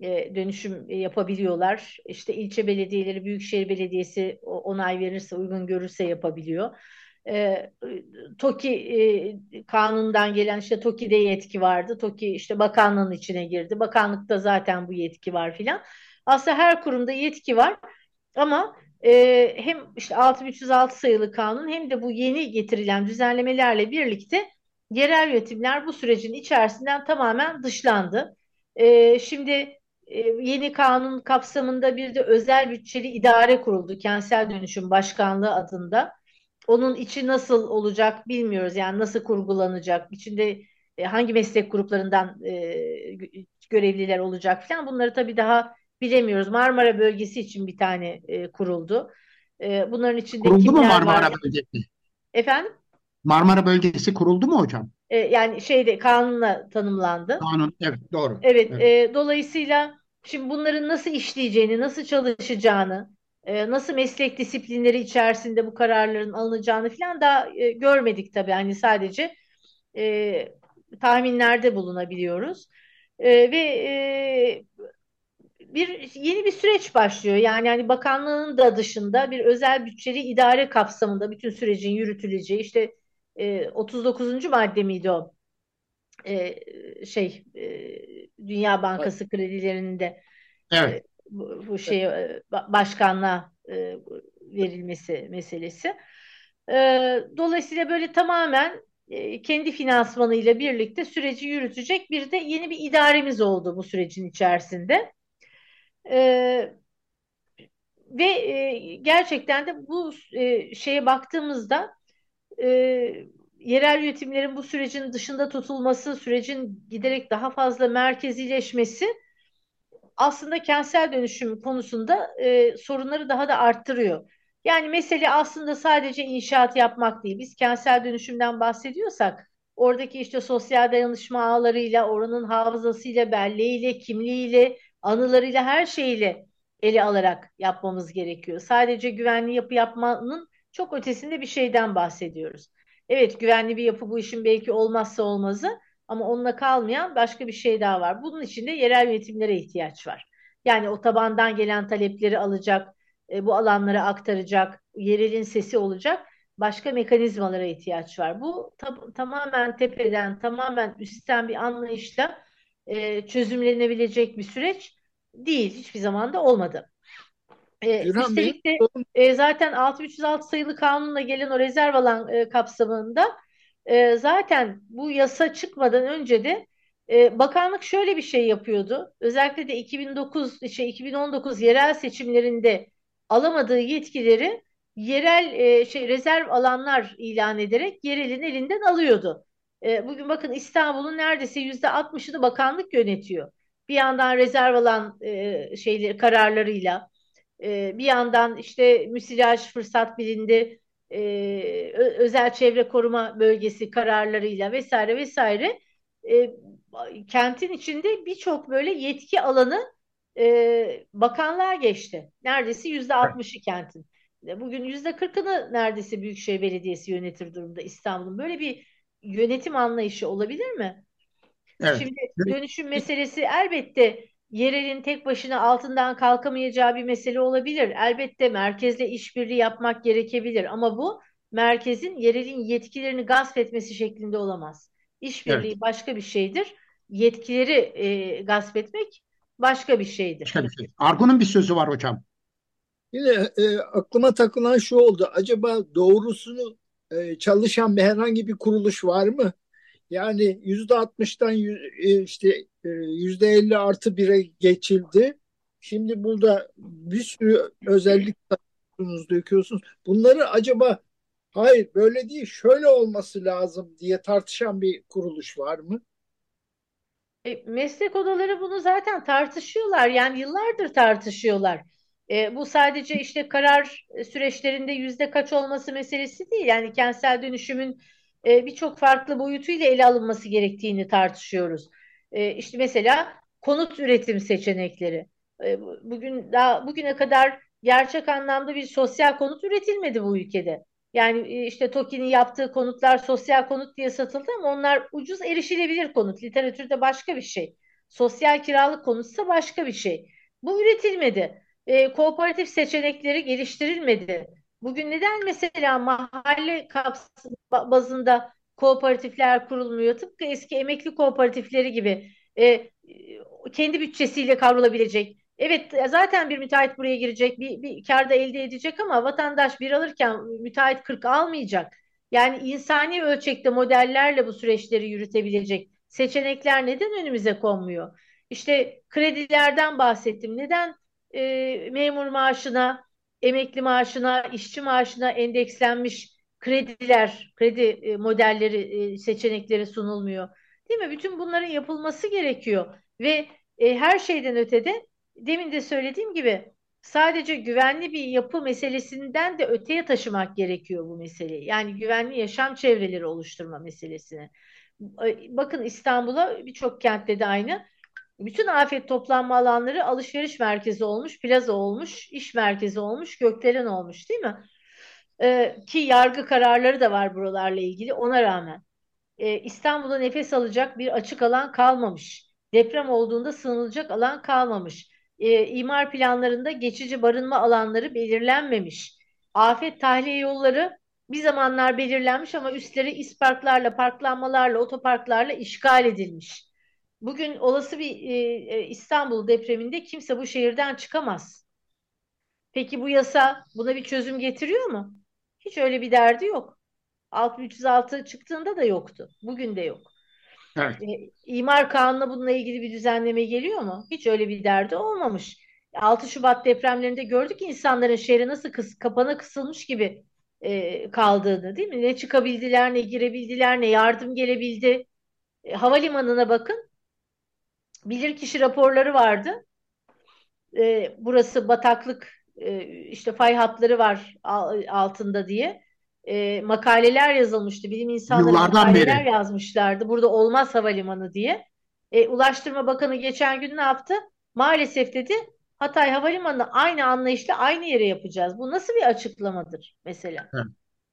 e, dönüşüm yapabiliyorlar. İşte ilçe belediyeleri, büyükşehir belediyesi onay verirse, uygun görürse yapabiliyor. E, TOKİ e, kanundan gelen işte TOKİ'de yetki vardı. TOKİ işte bakanlığın içine girdi. Bakanlıkta zaten bu yetki var filan. Aslında her kurumda yetki var ama e, hem işte 6306 sayılı kanun hem de bu yeni getirilen düzenlemelerle birlikte yerel yönetimler bu sürecin içerisinden tamamen dışlandı. E, şimdi e, yeni kanun kapsamında bir de özel bütçeli idare kuruldu. Kentsel Dönüşüm Başkanlığı adında. Onun içi nasıl olacak bilmiyoruz. Yani nasıl kurgulanacak? İçinde e, hangi meslek gruplarından e, görevliler olacak falan. Bunları tabii daha bilemiyoruz. Marmara bölgesi için bir tane kuruldu. bunların içinde kuruldu mu Marmara var? bölgesi? Efendim? Marmara bölgesi kuruldu mu hocam? E, yani şeyde kanunla tanımlandı. Kanun, evet doğru. Evet, evet. E, dolayısıyla şimdi bunların nasıl işleyeceğini, nasıl çalışacağını, e, nasıl meslek disiplinleri içerisinde bu kararların alınacağını falan da e, görmedik tabii. Hani sadece e, tahminlerde bulunabiliyoruz. E, ve e, bir yeni bir süreç başlıyor. Yani hani bakanlığın da dışında bir özel bütçeli idare kapsamında bütün sürecin yürütüleceği işte e, 39. madde miydi o? E, şey e, Dünya Bankası kredilerinde evet. Bu, bu şey e, başkanlığa e, verilmesi meselesi. E, dolayısıyla böyle tamamen e, kendi finansmanıyla birlikte süreci yürütecek bir de yeni bir idaremiz oldu bu sürecin içerisinde. E, ve e, gerçekten de bu e, şeye baktığımızda e, yerel yönetimlerin bu sürecin dışında tutulması, sürecin giderek daha fazla merkezileşmesi aslında kentsel dönüşüm konusunda e, sorunları daha da arttırıyor. Yani mesele aslında sadece inşaat yapmak değil. Biz kentsel dönüşümden bahsediyorsak oradaki işte sosyal dayanışma ağlarıyla, oranın hafızasıyla, belleğiyle, kimliğiyle, anılarıyla her şeyiyle ele alarak yapmamız gerekiyor. Sadece güvenli yapı yapmanın çok ötesinde bir şeyden bahsediyoruz. Evet güvenli bir yapı bu işin belki olmazsa olmazı ama onunla kalmayan başka bir şey daha var. Bunun için de yerel yönetimlere ihtiyaç var. Yani o tabandan gelen talepleri alacak, e, bu alanlara aktaracak, yerelin sesi olacak başka mekanizmalara ihtiyaç var. Bu ta tamamen tepeden, tamamen üstten bir anlayışla e, çözümlenebilecek bir süreç değil. Hiçbir zaman da olmadı. E, üstelik de e, zaten 6306 sayılı kanunla gelen o rezerv alan e, kapsamında e, zaten bu yasa çıkmadan önce de e, bakanlık şöyle bir şey yapıyordu. Özellikle de 2009 işte 2019 yerel seçimlerinde alamadığı yetkileri yerel e, şey rezerv alanlar ilan ederek yerelin elinden alıyordu. E, bugün bakın İstanbul'un neredeyse yüzde 60'ını bakanlık yönetiyor. Bir yandan rezerv alan e, şeyleri kararlarıyla, e, bir yandan işte müsilaj fırsat bilindi, e, özel çevre koruma bölgesi kararlarıyla vesaire vesaire e, kentin içinde birçok böyle yetki alanı e, bakanlığa geçti. Neredeyse yüzde altmışı kentin. Bugün yüzde kırkını neredeyse Büyükşehir Belediyesi yönetir durumda İstanbul'un. Böyle bir yönetim anlayışı olabilir mi? Evet. Şimdi dönüşüm meselesi elbette yerelin tek başına altından kalkamayacağı bir mesele olabilir. Elbette merkezle işbirliği yapmak gerekebilir ama bu merkezin yerelin yetkilerini gasp etmesi şeklinde olamaz. İşbirliği evet. başka bir şeydir. Yetkileri e, gasp etmek başka bir şeydir. Başka bir şey. Argun'un bir sözü var hocam. Yine e, aklıma takılan şu oldu. Acaba doğrusunu e, çalışan bir herhangi bir kuruluş var mı? Yani yüzde altmıştan e, işte e, yüzde elli artı bire geçildi. Şimdi burada bir sürü özellik döküyorsunuz. Bunları acaba hayır böyle değil şöyle olması lazım diye tartışan bir kuruluş var mı? E, meslek odaları bunu zaten tartışıyorlar. Yani yıllardır tartışıyorlar. E, bu sadece işte karar süreçlerinde yüzde kaç olması meselesi değil. Yani kentsel dönüşümün e, birçok farklı boyutuyla ele alınması gerektiğini tartışıyoruz. E, işte mesela konut üretim seçenekleri. E, bugün daha bugüne kadar gerçek anlamda bir sosyal konut üretilmedi bu ülkede. Yani e, işte TOKİ'nin yaptığı konutlar sosyal konut diye satıldı ama onlar ucuz erişilebilir konut. Literatürde başka bir şey. Sosyal kiralık konutsa başka bir şey. Bu üretilmedi. E, kooperatif seçenekleri geliştirilmedi. Bugün neden mesela mahalle bazında kooperatifler kurulmuyor? Tıpkı eski emekli kooperatifleri gibi e, kendi bütçesiyle kavrulabilecek. Evet zaten bir müteahhit buraya girecek, bir, bir kar da elde edecek ama vatandaş bir alırken müteahhit 40 almayacak. Yani insani ölçekte modellerle bu süreçleri yürütebilecek seçenekler neden önümüze konmuyor? İşte kredilerden bahsettim. Neden e, memur maaşına emekli maaşına, işçi maaşına endekslenmiş krediler, kredi e, modelleri, e, seçenekleri sunulmuyor. Değil mi? Bütün bunların yapılması gerekiyor ve e, her şeyden ötede demin de söylediğim gibi sadece güvenli bir yapı meselesinden de öteye taşımak gerekiyor bu meseleyi. Yani güvenli yaşam çevreleri oluşturma meselesini. Bakın İstanbul'a birçok kentte de aynı. Bütün afet toplanma alanları alışveriş merkezi olmuş, plaza olmuş, iş merkezi olmuş, gökdelen olmuş değil mi? Ee, ki yargı kararları da var buralarla ilgili ona rağmen. Ee, İstanbul'da nefes alacak bir açık alan kalmamış. Deprem olduğunda sığınılacak alan kalmamış. Ee, imar planlarında geçici barınma alanları belirlenmemiş. Afet tahliye yolları bir zamanlar belirlenmiş ama üstleri isparklarla, parklanmalarla, otoparklarla işgal edilmiş. Bugün olası bir e, e, İstanbul depreminde kimse bu şehirden çıkamaz. Peki bu yasa buna bir çözüm getiriyor mu? Hiç öyle bir derdi yok. 6306 çıktığında da yoktu. Bugün de yok. Evet. E, İmar Kanunu'na bununla ilgili bir düzenleme geliyor mu? Hiç öyle bir derdi olmamış. 6 Şubat depremlerinde gördük insanların şehre nasıl kıs, kapana kısılmış gibi e, kaldığını değil mi? Ne çıkabildiler, ne girebildiler, ne yardım gelebildi. E, havalimanına bakın. Bilirkişi raporları vardı. E, burası bataklık, e, işte fay hatları var altında diye. E, makaleler yazılmıştı. Bilim insanları Yıllardan makaleler beri. yazmışlardı. Burada olmaz havalimanı diye. E, Ulaştırma Bakanı geçen gün ne yaptı? Maalesef dedi Hatay Havalimanı'nı aynı anlayışla aynı yere yapacağız. Bu nasıl bir açıklamadır mesela? Evet.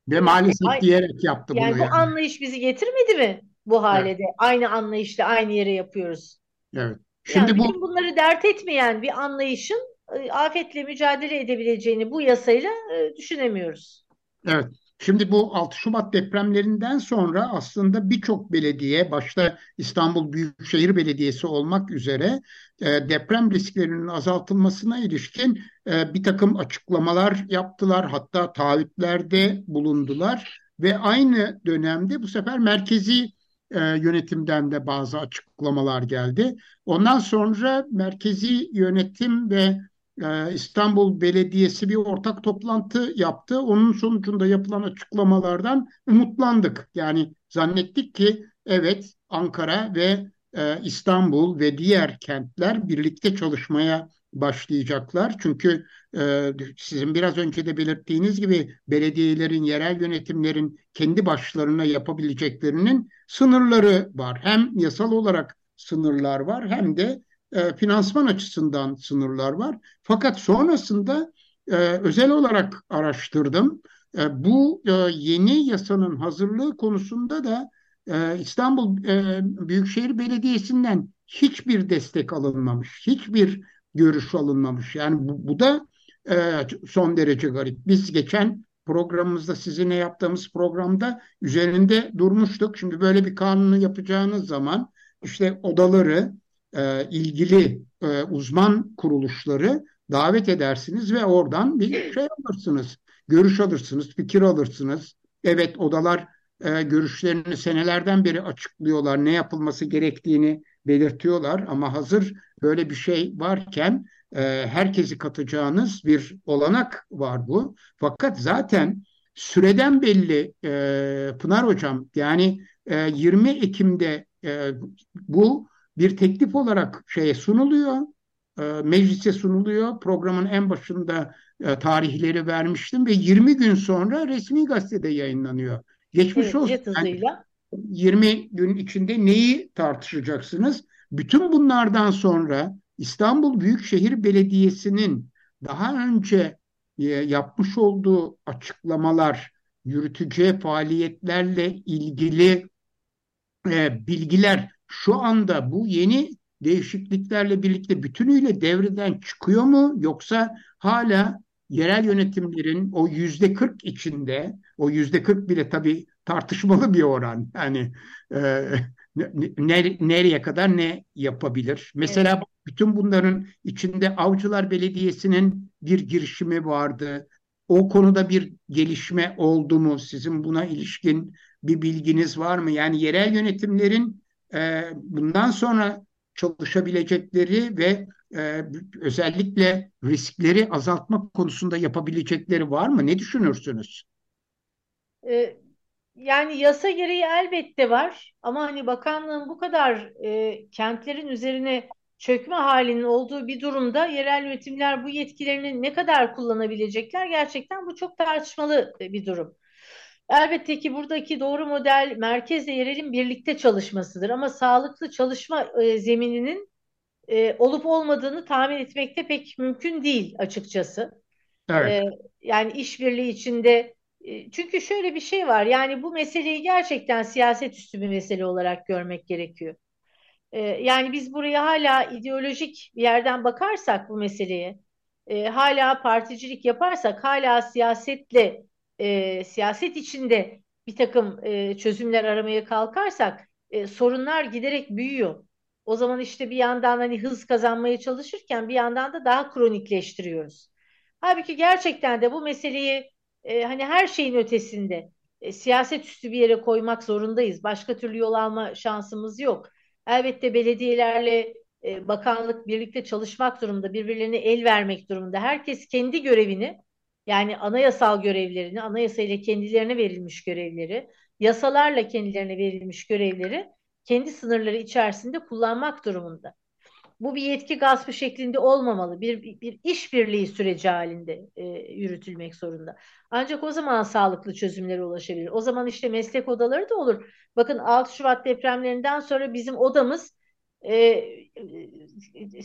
Ve maalesef yani, diyerek yaptı yani bunu. Yani bu anlayış bizi getirmedi mi bu halede? Evet. Aynı anlayışla aynı yere yapıyoruz. Evet. Şimdi yani bu bunları dert etmeyen bir anlayışın e, afetle mücadele edebileceğini bu yasayla e, düşünemiyoruz. Evet. Şimdi bu 6 Şubat depremlerinden sonra aslında birçok belediye, başta İstanbul Büyükşehir Belediyesi olmak üzere e, deprem risklerinin azaltılmasına ilişkin bir takım açıklamalar yaptılar. Hatta taahhütlerde bulundular ve aynı dönemde bu sefer merkezi e, yönetimden de bazı açıklamalar geldi. Ondan sonra merkezi yönetim ve ee, İstanbul Belediyesi bir ortak toplantı yaptı. Onun sonucunda yapılan açıklamalardan umutlandık. Yani zannettik ki evet Ankara ve e, İstanbul ve diğer kentler birlikte çalışmaya başlayacaklar. Çünkü e, sizin biraz önce de belirttiğiniz gibi belediyelerin, yerel yönetimlerin kendi başlarına yapabileceklerinin sınırları var. Hem yasal olarak sınırlar var hem de e, finansman açısından sınırlar var. Fakat sonrasında e, özel olarak araştırdım. E, bu e, yeni yasanın hazırlığı konusunda da e, İstanbul e, Büyükşehir Belediyesi'nden hiçbir destek alınmamış, hiçbir görüş alınmamış. Yani bu, bu da e, son derece garip. Biz geçen programımızda sizinle yaptığımız programda üzerinde durmuştuk. Şimdi böyle bir kanunu yapacağınız zaman işte odaları e, ilgili e, uzman kuruluşları davet edersiniz ve oradan bir şey alırsınız. Görüş alırsınız, fikir alırsınız. Evet odalar e, görüşlerini senelerden beri açıklıyorlar. Ne yapılması gerektiğini belirtiyorlar ama hazır böyle bir şey varken e, herkesi katacağınız bir olanak var bu. Fakat zaten süreden belli e, Pınar Hocam yani e, 20 Ekim'de e, bu bir teklif olarak şeye sunuluyor, e, meclise sunuluyor. Programın en başında e, tarihleri vermiştim ve 20 gün sonra resmi gazetede yayınlanıyor. Geçmiş evet, olsun. Yani 20 gün içinde neyi tartışacaksınız? Bütün bunlardan sonra İstanbul Büyükşehir Belediyesi'nin daha önce e, yapmış olduğu açıklamalar, yürüteceği faaliyetlerle ilgili e, bilgiler şu anda bu yeni değişikliklerle birlikte bütünüyle devreden çıkıyor mu yoksa hala yerel yönetimlerin o yüzde 40 içinde o yüzde 40 bile tabii tartışmalı bir oran yani e, ne, nereye kadar ne yapabilir? Mesela evet. bütün bunların içinde Avcılar Belediyesi'nin bir girişimi vardı. O konuda bir gelişme oldu mu? Sizin buna ilişkin bir bilginiz var mı? Yani yerel yönetimlerin e, bundan sonra çalışabilecekleri ve e, özellikle riskleri azaltma konusunda yapabilecekleri var mı? Ne düşünürsünüz? E, yani yasa gereği elbette var ama hani bakanlığın bu kadar e, kentlerin üzerine çökme halinin olduğu bir durumda yerel yönetimler bu yetkilerini ne kadar kullanabilecekler gerçekten bu çok tartışmalı bir durum. Elbette ki buradaki doğru model merkezle yerelin birlikte çalışmasıdır ama sağlıklı çalışma e, zemininin e, olup olmadığını tahmin etmekte pek mümkün değil açıkçası. Evet. E, yani işbirliği içinde e, çünkü şöyle bir şey var yani bu meseleyi gerçekten siyaset üstü bir mesele olarak görmek gerekiyor. Yani biz buraya hala ideolojik bir yerden bakarsak bu meseleye, hala particilik yaparsak, hala siyasetle siyaset içinde bir takım çözümler aramaya kalkarsak sorunlar giderek büyüyor. O zaman işte bir yandan hani hız kazanmaya çalışırken bir yandan da daha kronikleştiriyoruz. Halbuki gerçekten de bu meseleyi e, hani her şeyin ötesinde e, siyaset üstü bir yere koymak zorundayız. Başka türlü yol alma şansımız yok. Elbette belediyelerle e, bakanlık birlikte çalışmak durumunda, birbirlerine el vermek durumunda. Herkes kendi görevini yani anayasal görevlerini, anayasayla kendilerine verilmiş görevleri, yasalarla kendilerine verilmiş görevleri kendi sınırları içerisinde kullanmak durumunda. Bu bir yetki gaspı şeklinde olmamalı. Bir, bir, bir işbirliği süreci halinde e, yürütülmek zorunda. Ancak o zaman sağlıklı çözümlere ulaşabilir. O zaman işte meslek odaları da olur. Bakın 6 Şubat depremlerinden sonra bizim odamız e,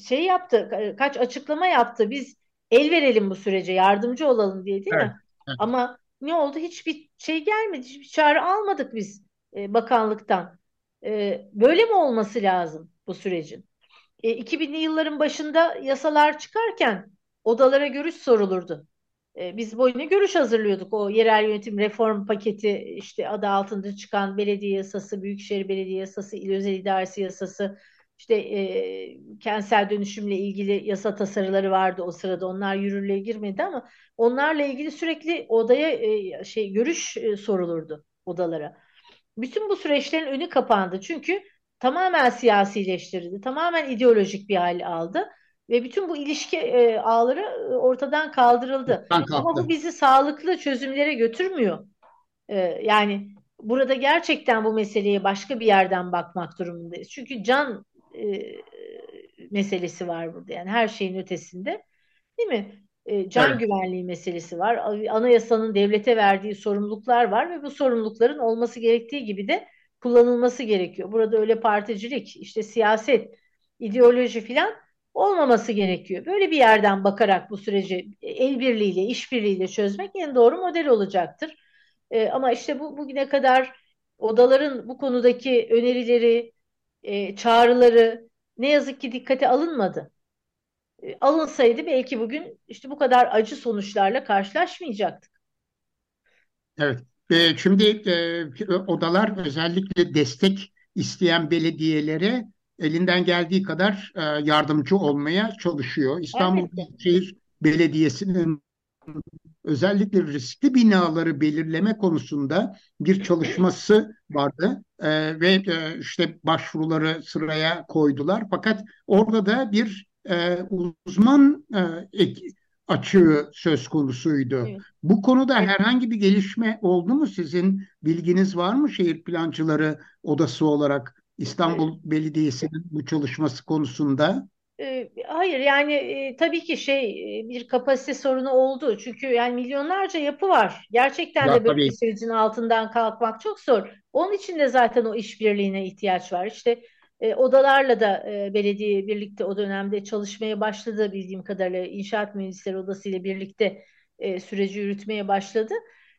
şey yaptı, kaç açıklama yaptı. Biz el verelim bu sürece, yardımcı olalım diye değil evet. mi? Evet. Ama ne oldu? Hiçbir şey gelmedi, hiçbir çağrı almadık biz e, bakanlıktan. E, böyle mi olması lazım bu sürecin? E, 2000'li yılların başında yasalar çıkarken odalara görüş sorulurdu. E, biz boyuna görüş hazırlıyorduk. O yerel yönetim reform paketi işte adı altında çıkan belediye yasası, büyükşehir belediye yasası, il özel idaresi yasası, işte e, kentsel dönüşümle ilgili yasa tasarıları vardı o sırada. Onlar yürürlüğe girmedi ama onlarla ilgili sürekli odaya e, şey görüş e, sorulurdu odalara. Bütün bu süreçlerin önü kapandı. Çünkü tamamen siyasileştirildi. Tamamen ideolojik bir hal aldı ve bütün bu ilişki e, ağları e, ortadan kaldırıldı. Ama bu bizi sağlıklı çözümlere götürmüyor. E, yani burada gerçekten bu meseleye başka bir yerden bakmak durumundayız. Çünkü can e, meselesi var burada. Yani her şeyin ötesinde. Değil mi? E, can evet. güvenliği meselesi var. Anayasanın devlete verdiği sorumluluklar var ve bu sorumlulukların olması gerektiği gibi de kullanılması gerekiyor. Burada öyle particilik, işte siyaset, ideoloji filan olmaması gerekiyor. Böyle bir yerden bakarak bu süreci el birliğiyle, işbirliğiyle çözmek en doğru model olacaktır. E, ama işte bu bugüne kadar odaların bu konudaki önerileri, e, çağrıları ne yazık ki dikkate alınmadı. E, alınsaydı belki bugün işte bu kadar acı sonuçlarla karşılaşmayacaktık. Evet. E, şimdi e, odalar özellikle destek isteyen belediyelere elinden geldiği kadar e, yardımcı olmaya çalışıyor. İstanbul Büyükşehir Belediyesi'nin özellikle riskli binaları belirleme konusunda bir çalışması vardı e, ve e, işte başvuruları sıraya koydular. Fakat orada da bir e, uzman e, açığı söz konusuydu. Evet. Bu konuda herhangi bir gelişme oldu mu? Sizin bilginiz var mı şehir plancıları odası olarak İstanbul evet. Belediyesi'nin bu çalışması konusunda? Hayır yani e, tabii ki şey e, bir kapasite sorunu oldu. Çünkü yani milyonlarca yapı var. Gerçekten de böyle bir sürecin altından kalkmak çok zor. Onun için de zaten o işbirliğine ihtiyaç var. İşte e, odalarla da e, belediye birlikte o dönemde çalışmaya başladı bildiğim kadarıyla İnşaat Mühendisleri Odası ile birlikte e, süreci yürütmeye başladı.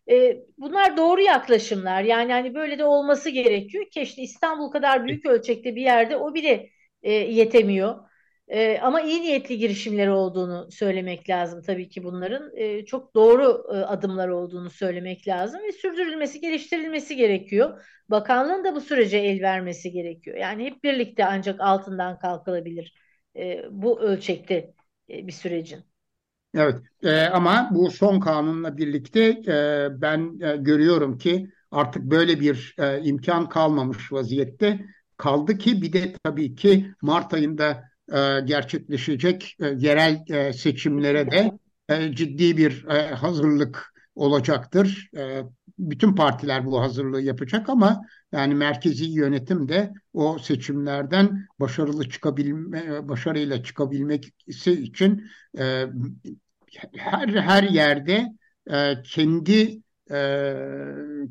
E, bunlar doğru yaklaşımlar. Yani hani böyle de olması gerekiyor ki işte İstanbul kadar büyük ölçekte bir yerde o bile e, yetemiyor. E, ama iyi niyetli girişimleri olduğunu söylemek lazım tabii ki bunların. E, çok doğru e, adımlar olduğunu söylemek lazım ve sürdürülmesi, geliştirilmesi gerekiyor. Bakanlığın da bu sürece el vermesi gerekiyor. Yani hep birlikte ancak altından kalkılabilir e, bu ölçekte e, bir sürecin. Evet e, ama bu son kanunla birlikte e, ben e, görüyorum ki artık böyle bir e, imkan kalmamış vaziyette. Kaldı ki bir de tabii ki Mart ayında e, gerçekleşecek e, yerel e, seçimlere de ciddi bir hazırlık olacaktır. bütün partiler bu hazırlığı yapacak ama yani merkezi yönetim de o seçimlerden başarılı çıkabilme başarıyla çıkabilmesi için her her yerde kendi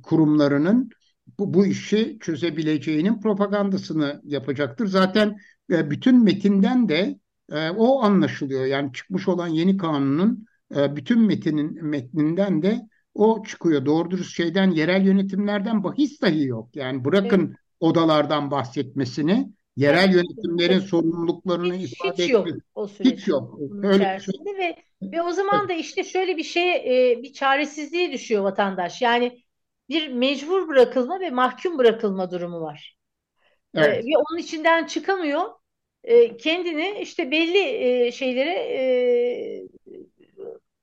kurumlarının bu, bu işi çözebileceğinin propagandasını yapacaktır. Zaten e, bütün metinden de e, o anlaşılıyor. Yani çıkmış olan yeni kanunun e, bütün metinin metninden de o çıkıyor. Doğru dürüst şeyden yerel yönetimlerden bahis dahi yok. Yani bırakın evet. odalardan bahsetmesini yerel yönetimlerin sorumluluklarını hiç, ifade hiç yok o süreç. Hiç yok. Öyle içerisinde şey. ve ve o zaman da işte şöyle bir şey bir çaresizliğe düşüyor vatandaş. Yani bir mecbur bırakılma ve mahkum bırakılma durumu var. Evet. ve onun içinden çıkamıyor. kendini işte belli şeylere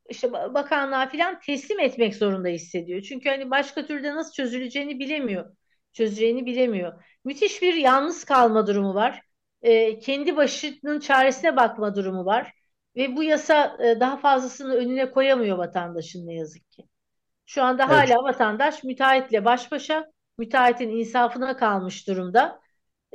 işte bakanlığa falan teslim etmek zorunda hissediyor. Çünkü hani başka türde nasıl çözüleceğini bilemiyor. Çözeceğini bilemiyor. Müthiş bir yalnız kalma durumu var. E, kendi başının çaresine bakma durumu var. Ve bu yasa e, daha fazlasını önüne koyamıyor vatandaşın ne yazık ki. Şu anda evet. hala vatandaş müteahhitle baş başa, müteahhitin insafına kalmış durumda.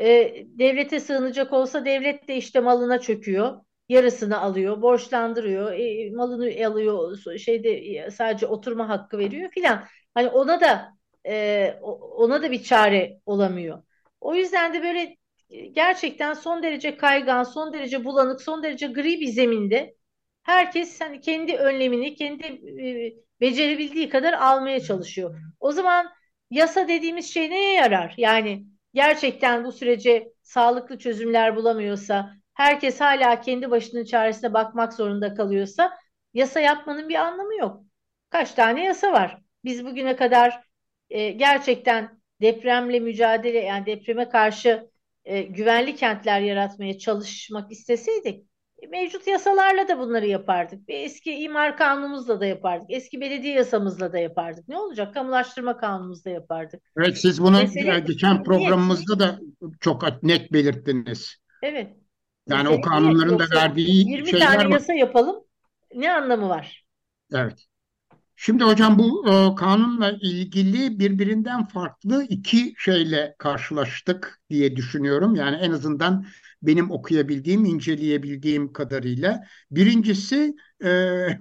E, devlete sığınacak olsa devlet de işte malına çöküyor yarısını alıyor, borçlandırıyor, e, malını alıyor, şeyde sadece oturma hakkı veriyor filan. Hani ona da e, ona da bir çare olamıyor. O yüzden de böyle gerçekten son derece kaygan, son derece bulanık, son derece gri bir zeminde herkes hani kendi önlemini, kendi e, becerebildiği kadar almaya çalışıyor. O zaman yasa dediğimiz şey neye yarar? Yani gerçekten bu sürece sağlıklı çözümler bulamıyorsa, herkes hala kendi başının çaresine bakmak zorunda kalıyorsa yasa yapmanın bir anlamı yok. Kaç tane yasa var? Biz bugüne kadar e, gerçekten depremle mücadele yani depreme karşı e, güvenli kentler yaratmaya çalışmak isteseydik mevcut yasalarla da bunları yapardık. Eski imar kanunumuzla da yapardık. Eski belediye yasamızla da yapardık. Ne olacak? Kamulaştırma kanunumuzda yapardık. Evet siz bunu Mesele, geçen programımızda da çok net belirttiniz. Evet. Yani o kanunların da verdiği 20 şeyler tane yasa yapalım. Ne anlamı var? Evet. Şimdi hocam bu e, kanunla ilgili birbirinden farklı iki şeyle karşılaştık diye düşünüyorum. Yani en azından benim okuyabildiğim, inceleyebildiğim kadarıyla. Birincisi e,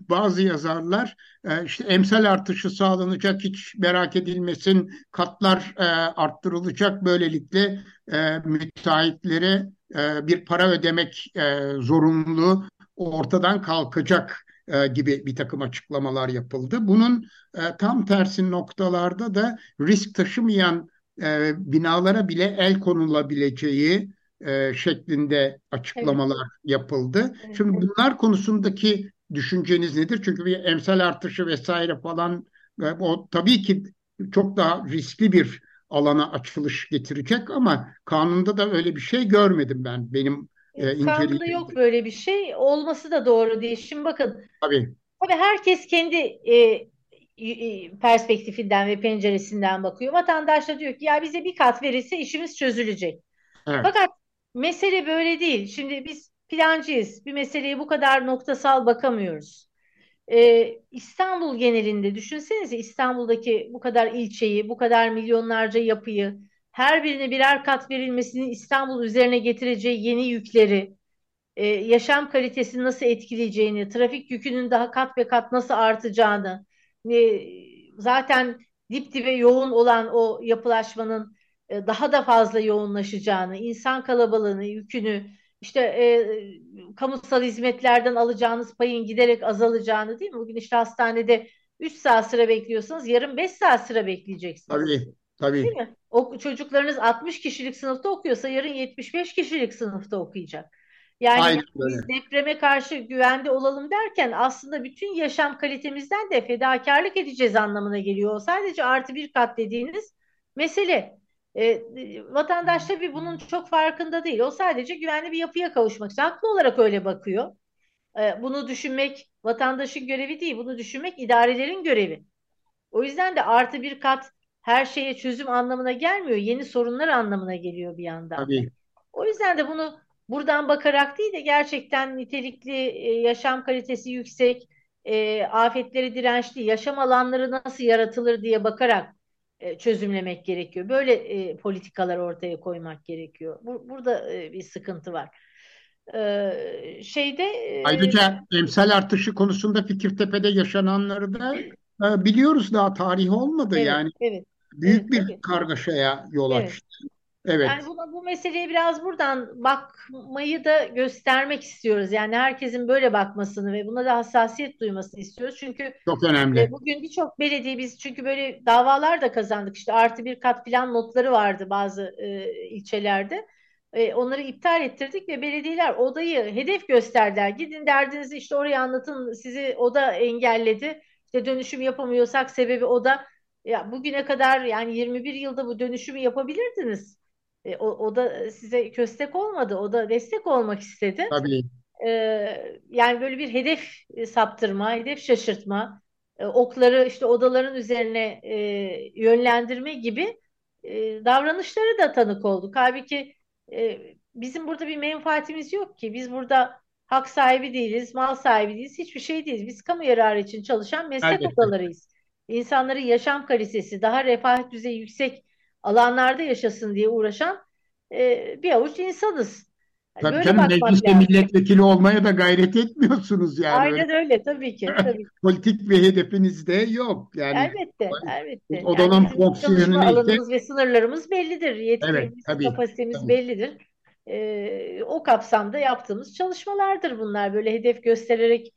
bazı yazarlar e, işte emsal artışı sağlanacak hiç merak edilmesin katlar e, arttırılacak böylelikle e, müteahhitlere e, bir para ödemek e, zorunluluğu ortadan kalkacak e, gibi bir takım açıklamalar yapıldı. Bunun e, tam tersi noktalarda da risk taşımayan e, binalara bile el konulabileceği e, şeklinde açıklamalar evet. yapıldı. Evet. Şimdi bunlar konusundaki düşünceniz nedir? Çünkü bir emsal artışı vesaire falan e, o tabii ki çok daha riskli bir alana açılış getirecek ama kanunda da öyle bir şey görmedim ben benim e, Kanunda yok böyle bir şey. Olması da doğru değil. Şimdi bakın. Tabii. Tabii herkes kendi e, perspektifinden ve penceresinden bakıyor. Vatandaş da diyor ki ya bize bir kat verirse işimiz çözülecek. Evet. Fakat mesele böyle değil. Şimdi biz plancıyız. Bir meseleye bu kadar noktasal bakamıyoruz. Ee, İstanbul genelinde düşünsenize İstanbul'daki bu kadar ilçeyi, bu kadar milyonlarca yapıyı, her birine birer kat verilmesinin İstanbul üzerine getireceği yeni yükleri, e, yaşam kalitesini nasıl etkileyeceğini, trafik yükünün daha kat ve kat nasıl artacağını, e, zaten dip dibe yoğun olan o yapılaşmanın e, daha da fazla yoğunlaşacağını, insan kalabalığını, yükünü, işte e, kamusal hizmetlerden alacağınız payın giderek azalacağını değil mi? Bugün işte hastanede 3 saat sıra bekliyorsanız yarın 5 saat sıra bekleyeceksiniz. Tabii. Tabii. Değil mi? O çocuklarınız 60 kişilik sınıfta okuyorsa yarın 75 kişilik sınıfta okuyacak. Yani Aynen biz depreme karşı güvende olalım derken aslında bütün yaşam kalitemizden de fedakarlık edeceğiz anlamına geliyor. O sadece artı bir kat dediğiniz mesele. E, vatandaş tabii bunun çok farkında değil. O sadece güvenli bir yapıya kavuşmak istiyor. Haklı olarak öyle bakıyor. E, bunu düşünmek vatandaşın görevi değil. Bunu düşünmek idarelerin görevi. O yüzden de artı bir kat her şeye çözüm anlamına gelmiyor. Yeni sorunlar anlamına geliyor bir yandan. Tabii. O yüzden de bunu buradan bakarak değil de gerçekten nitelikli e, yaşam kalitesi yüksek, e, afetleri dirençli yaşam alanları nasıl yaratılır diye bakarak e, çözümlemek gerekiyor. Böyle e, politikalar ortaya koymak gerekiyor. Bur burada e, bir sıkıntı var. Ee, şeyde e, ayrıca emsal artışı konusunda Fikirtepe'de yaşananları da e, biliyoruz daha tarihi olmadı Evet, yani evet, büyük evet bir tabii. kargaşaya yol Evet. açtı. Evet, Yani buna, bu meseleye biraz buradan bakmayı da göstermek istiyoruz. Yani herkesin böyle bakmasını ve buna da hassasiyet duymasını istiyoruz. Çünkü çok e, önemli. bugün birçok belediye biz çünkü böyle davalar da kazandık. İşte artı bir kat plan notları vardı bazı e, ilçelerde. E, onları iptal ettirdik ve belediyeler odayı hedef gösterdiler. Gidin derdinizi işte oraya anlatın. Sizi oda engelledi. İşte dönüşüm yapamıyorsak sebebi oda. Ya bugüne kadar yani 21 yılda bu dönüşümü yapabilirdiniz. E, o, o da size köstek olmadı. O da destek olmak istedi. Tabii, E, yani böyle bir hedef e, saptırma, hedef şaşırtma, e, okları işte odaların üzerine e, yönlendirme gibi e, davranışları da tanık olduk. Halbuki e, bizim burada bir menfaatimiz yok ki. Biz burada hak sahibi değiliz, mal sahibi değiliz, hiçbir şey değiliz. Biz kamu yararı için çalışan meslek elbette. odalarıyız. İnsanların yaşam kalitesi, daha refah düzeyi yüksek alanlarda yaşasın diye uğraşan e, bir avuç insanız. Yani Tabii böyle canım mecliste lazım. milletvekili olmaya da gayret etmiyorsunuz yani Aynen öyle tabii ki. Tabii politik bir hedefiniz de yok. Yani Elbette, elbette. Yani odanın bizim çalışma fonksiyonu neyse alanımız ve sınırlarımız bellidir. evet Yetkilerimiz, tabii kapasitemiz tabii. bellidir. Ee, o kapsamda yaptığımız çalışmalardır bunlar. Böyle hedef göstererek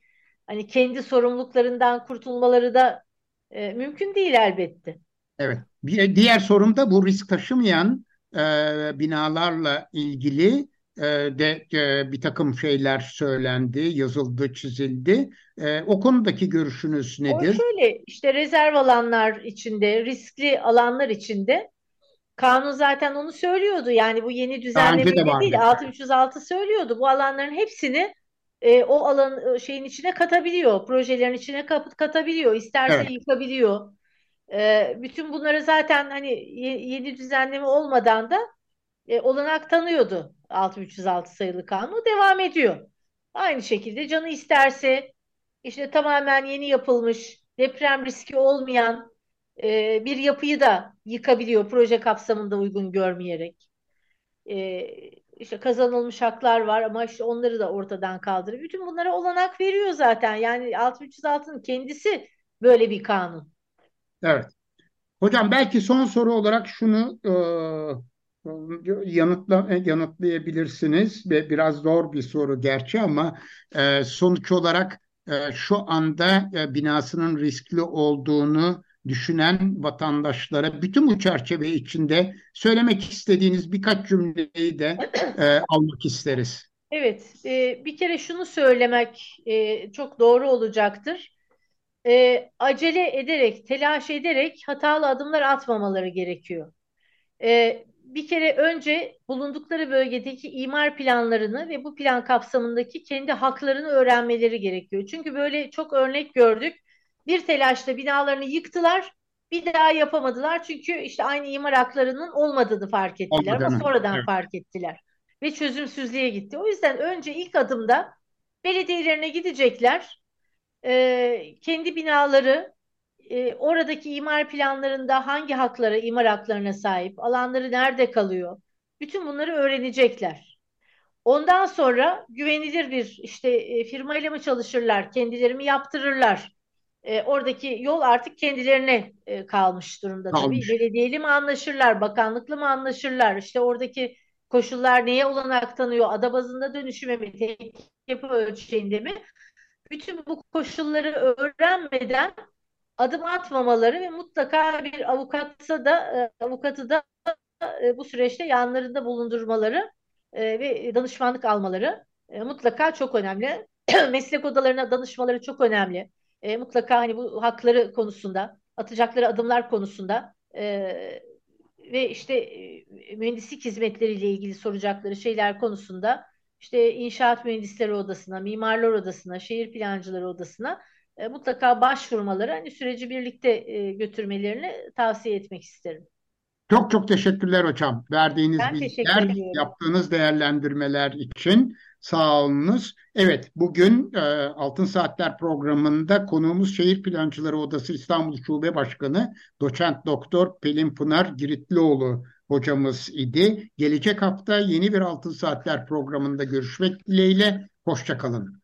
hani kendi sorumluluklarından kurtulmaları da e, mümkün değil elbette. Evet. Bir diğer sorum da bu risk taşımayan e, binalarla ilgili e, de e, bir takım şeyler söylendi, yazıldı, çizildi. E, o konudaki görüşünüz O nedir? şöyle işte rezerv alanlar içinde, riskli alanlar içinde kanun zaten onu söylüyordu. Yani bu yeni önce de vardı. değil 6306 söylüyordu. Bu alanların hepsini e, o alan e, şeyin içine katabiliyor. Projelerin içine kap- katabiliyor. İsterse Evet, yıkabiliyor. E, bütün bunları zaten hani ye- yeni düzenleme olmadan da e, olanak tanıyordu 6306 sayılı kanun. Devam ediyor. Aynı şekilde canı isterse işte tamamen yeni yapılmış, deprem riski olmayan e, bir yapıyı da yıkabiliyor proje kapsamında uygun görmeyerek. E, işte kazanılmış haklar var ama işte onları da ortadan kaldırıyor. Bütün bunlara olanak veriyor zaten. Yani 6306'nın kendisi böyle bir kanun. Evet. Hocam belki son soru olarak şunu e, yanıtla, yanıtlayabilirsiniz ve biraz zor bir soru gerçi ama e, sonuç olarak e, şu anda e, binasının riskli olduğunu düşünen vatandaşlara bütün bu çerçeve içinde söylemek istediğiniz birkaç cümleyi de e, almak isteriz. Evet, e, bir kere şunu söylemek e, çok doğru olacaktır. E, acele ederek, telaş ederek hatalı adımlar atmamaları gerekiyor. E, bir kere önce bulundukları bölgedeki imar planlarını ve bu plan kapsamındaki kendi haklarını öğrenmeleri gerekiyor. Çünkü böyle çok örnek gördük. Bir telaşla binalarını yıktılar, bir daha yapamadılar. Çünkü işte aynı imar haklarının olmadığını fark ettiler ama sonradan Evet. fark ettiler. Ve çözümsüzlüğe gitti. O yüzden önce ilk adımda belediyelerine gidecekler. E, kendi binaları e, oradaki imar planlarında hangi haklara, imar haklarına sahip, alanları nerede kalıyor? Bütün bunları öğrenecekler. Ondan sonra güvenilir bir işte e, firmayla mı çalışırlar, kendileri mi yaptırırlar? E, oradaki yol artık kendilerine e, kalmış durumda tabii. Kalmış. Belediyeyle mi anlaşırlar, bakanlıkla mı anlaşırlar? İşte oradaki koşullar neye olanak tanıyor? Ada bazında dönüşüme mi, tek yapı ölçeğinde mi? Bütün bu koşulları öğrenmeden adım atmamaları ve mutlaka bir avukatsa da e, avukatı da e, bu süreçte yanlarında bulundurmaları e, ve danışmanlık almaları mutlaka çok önemli. Meslek odalarına danışmaları çok önemli. Mutlaka hani bu hakları konusunda, atacakları adımlar konusunda ve işte mühendislik hizmetleriyle ilgili soracakları şeyler konusunda işte inşaat mühendisleri odasına, mimarlar odasına, şehir plancıları odasına e, mutlaka başvurmaları, hani süreci birlikte e, götürmelerini tavsiye etmek isterim. Çok çok teşekkürler hocam. Verdiğiniz Ben bilgiler, yaptığınız değerlendirmeler için sağ olunuz. Evet, bugün e, Altın Saatler programında konuğumuz Şehir Plancıları Odası İstanbul Şube Başkanı Doçent Doktor Pelin Pınar Giritlioğlu hocamız idi. Gelecek hafta yeni bir Altın Saatler programında görüşmek dileğiyle. Hoşçakalın.